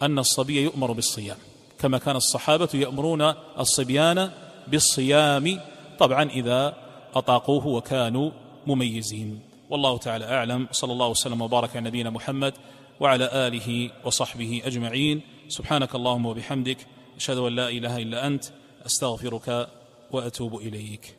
Speaker 1: أن الصبي يؤمر بالصيام كما كان الصحابة يأمرون الصبيان بالصيام. طبعا إذا أطاقوه وكانوا مميزين. والله تعالى أعلم. صلى الله وسلم وبارك على نبينا محمد وعلى آله وصحبه أجمعين. سبحانك اللهم وبحمدك أشهد أن لا إله إلا أنت أستغفرك وأتوب إليك.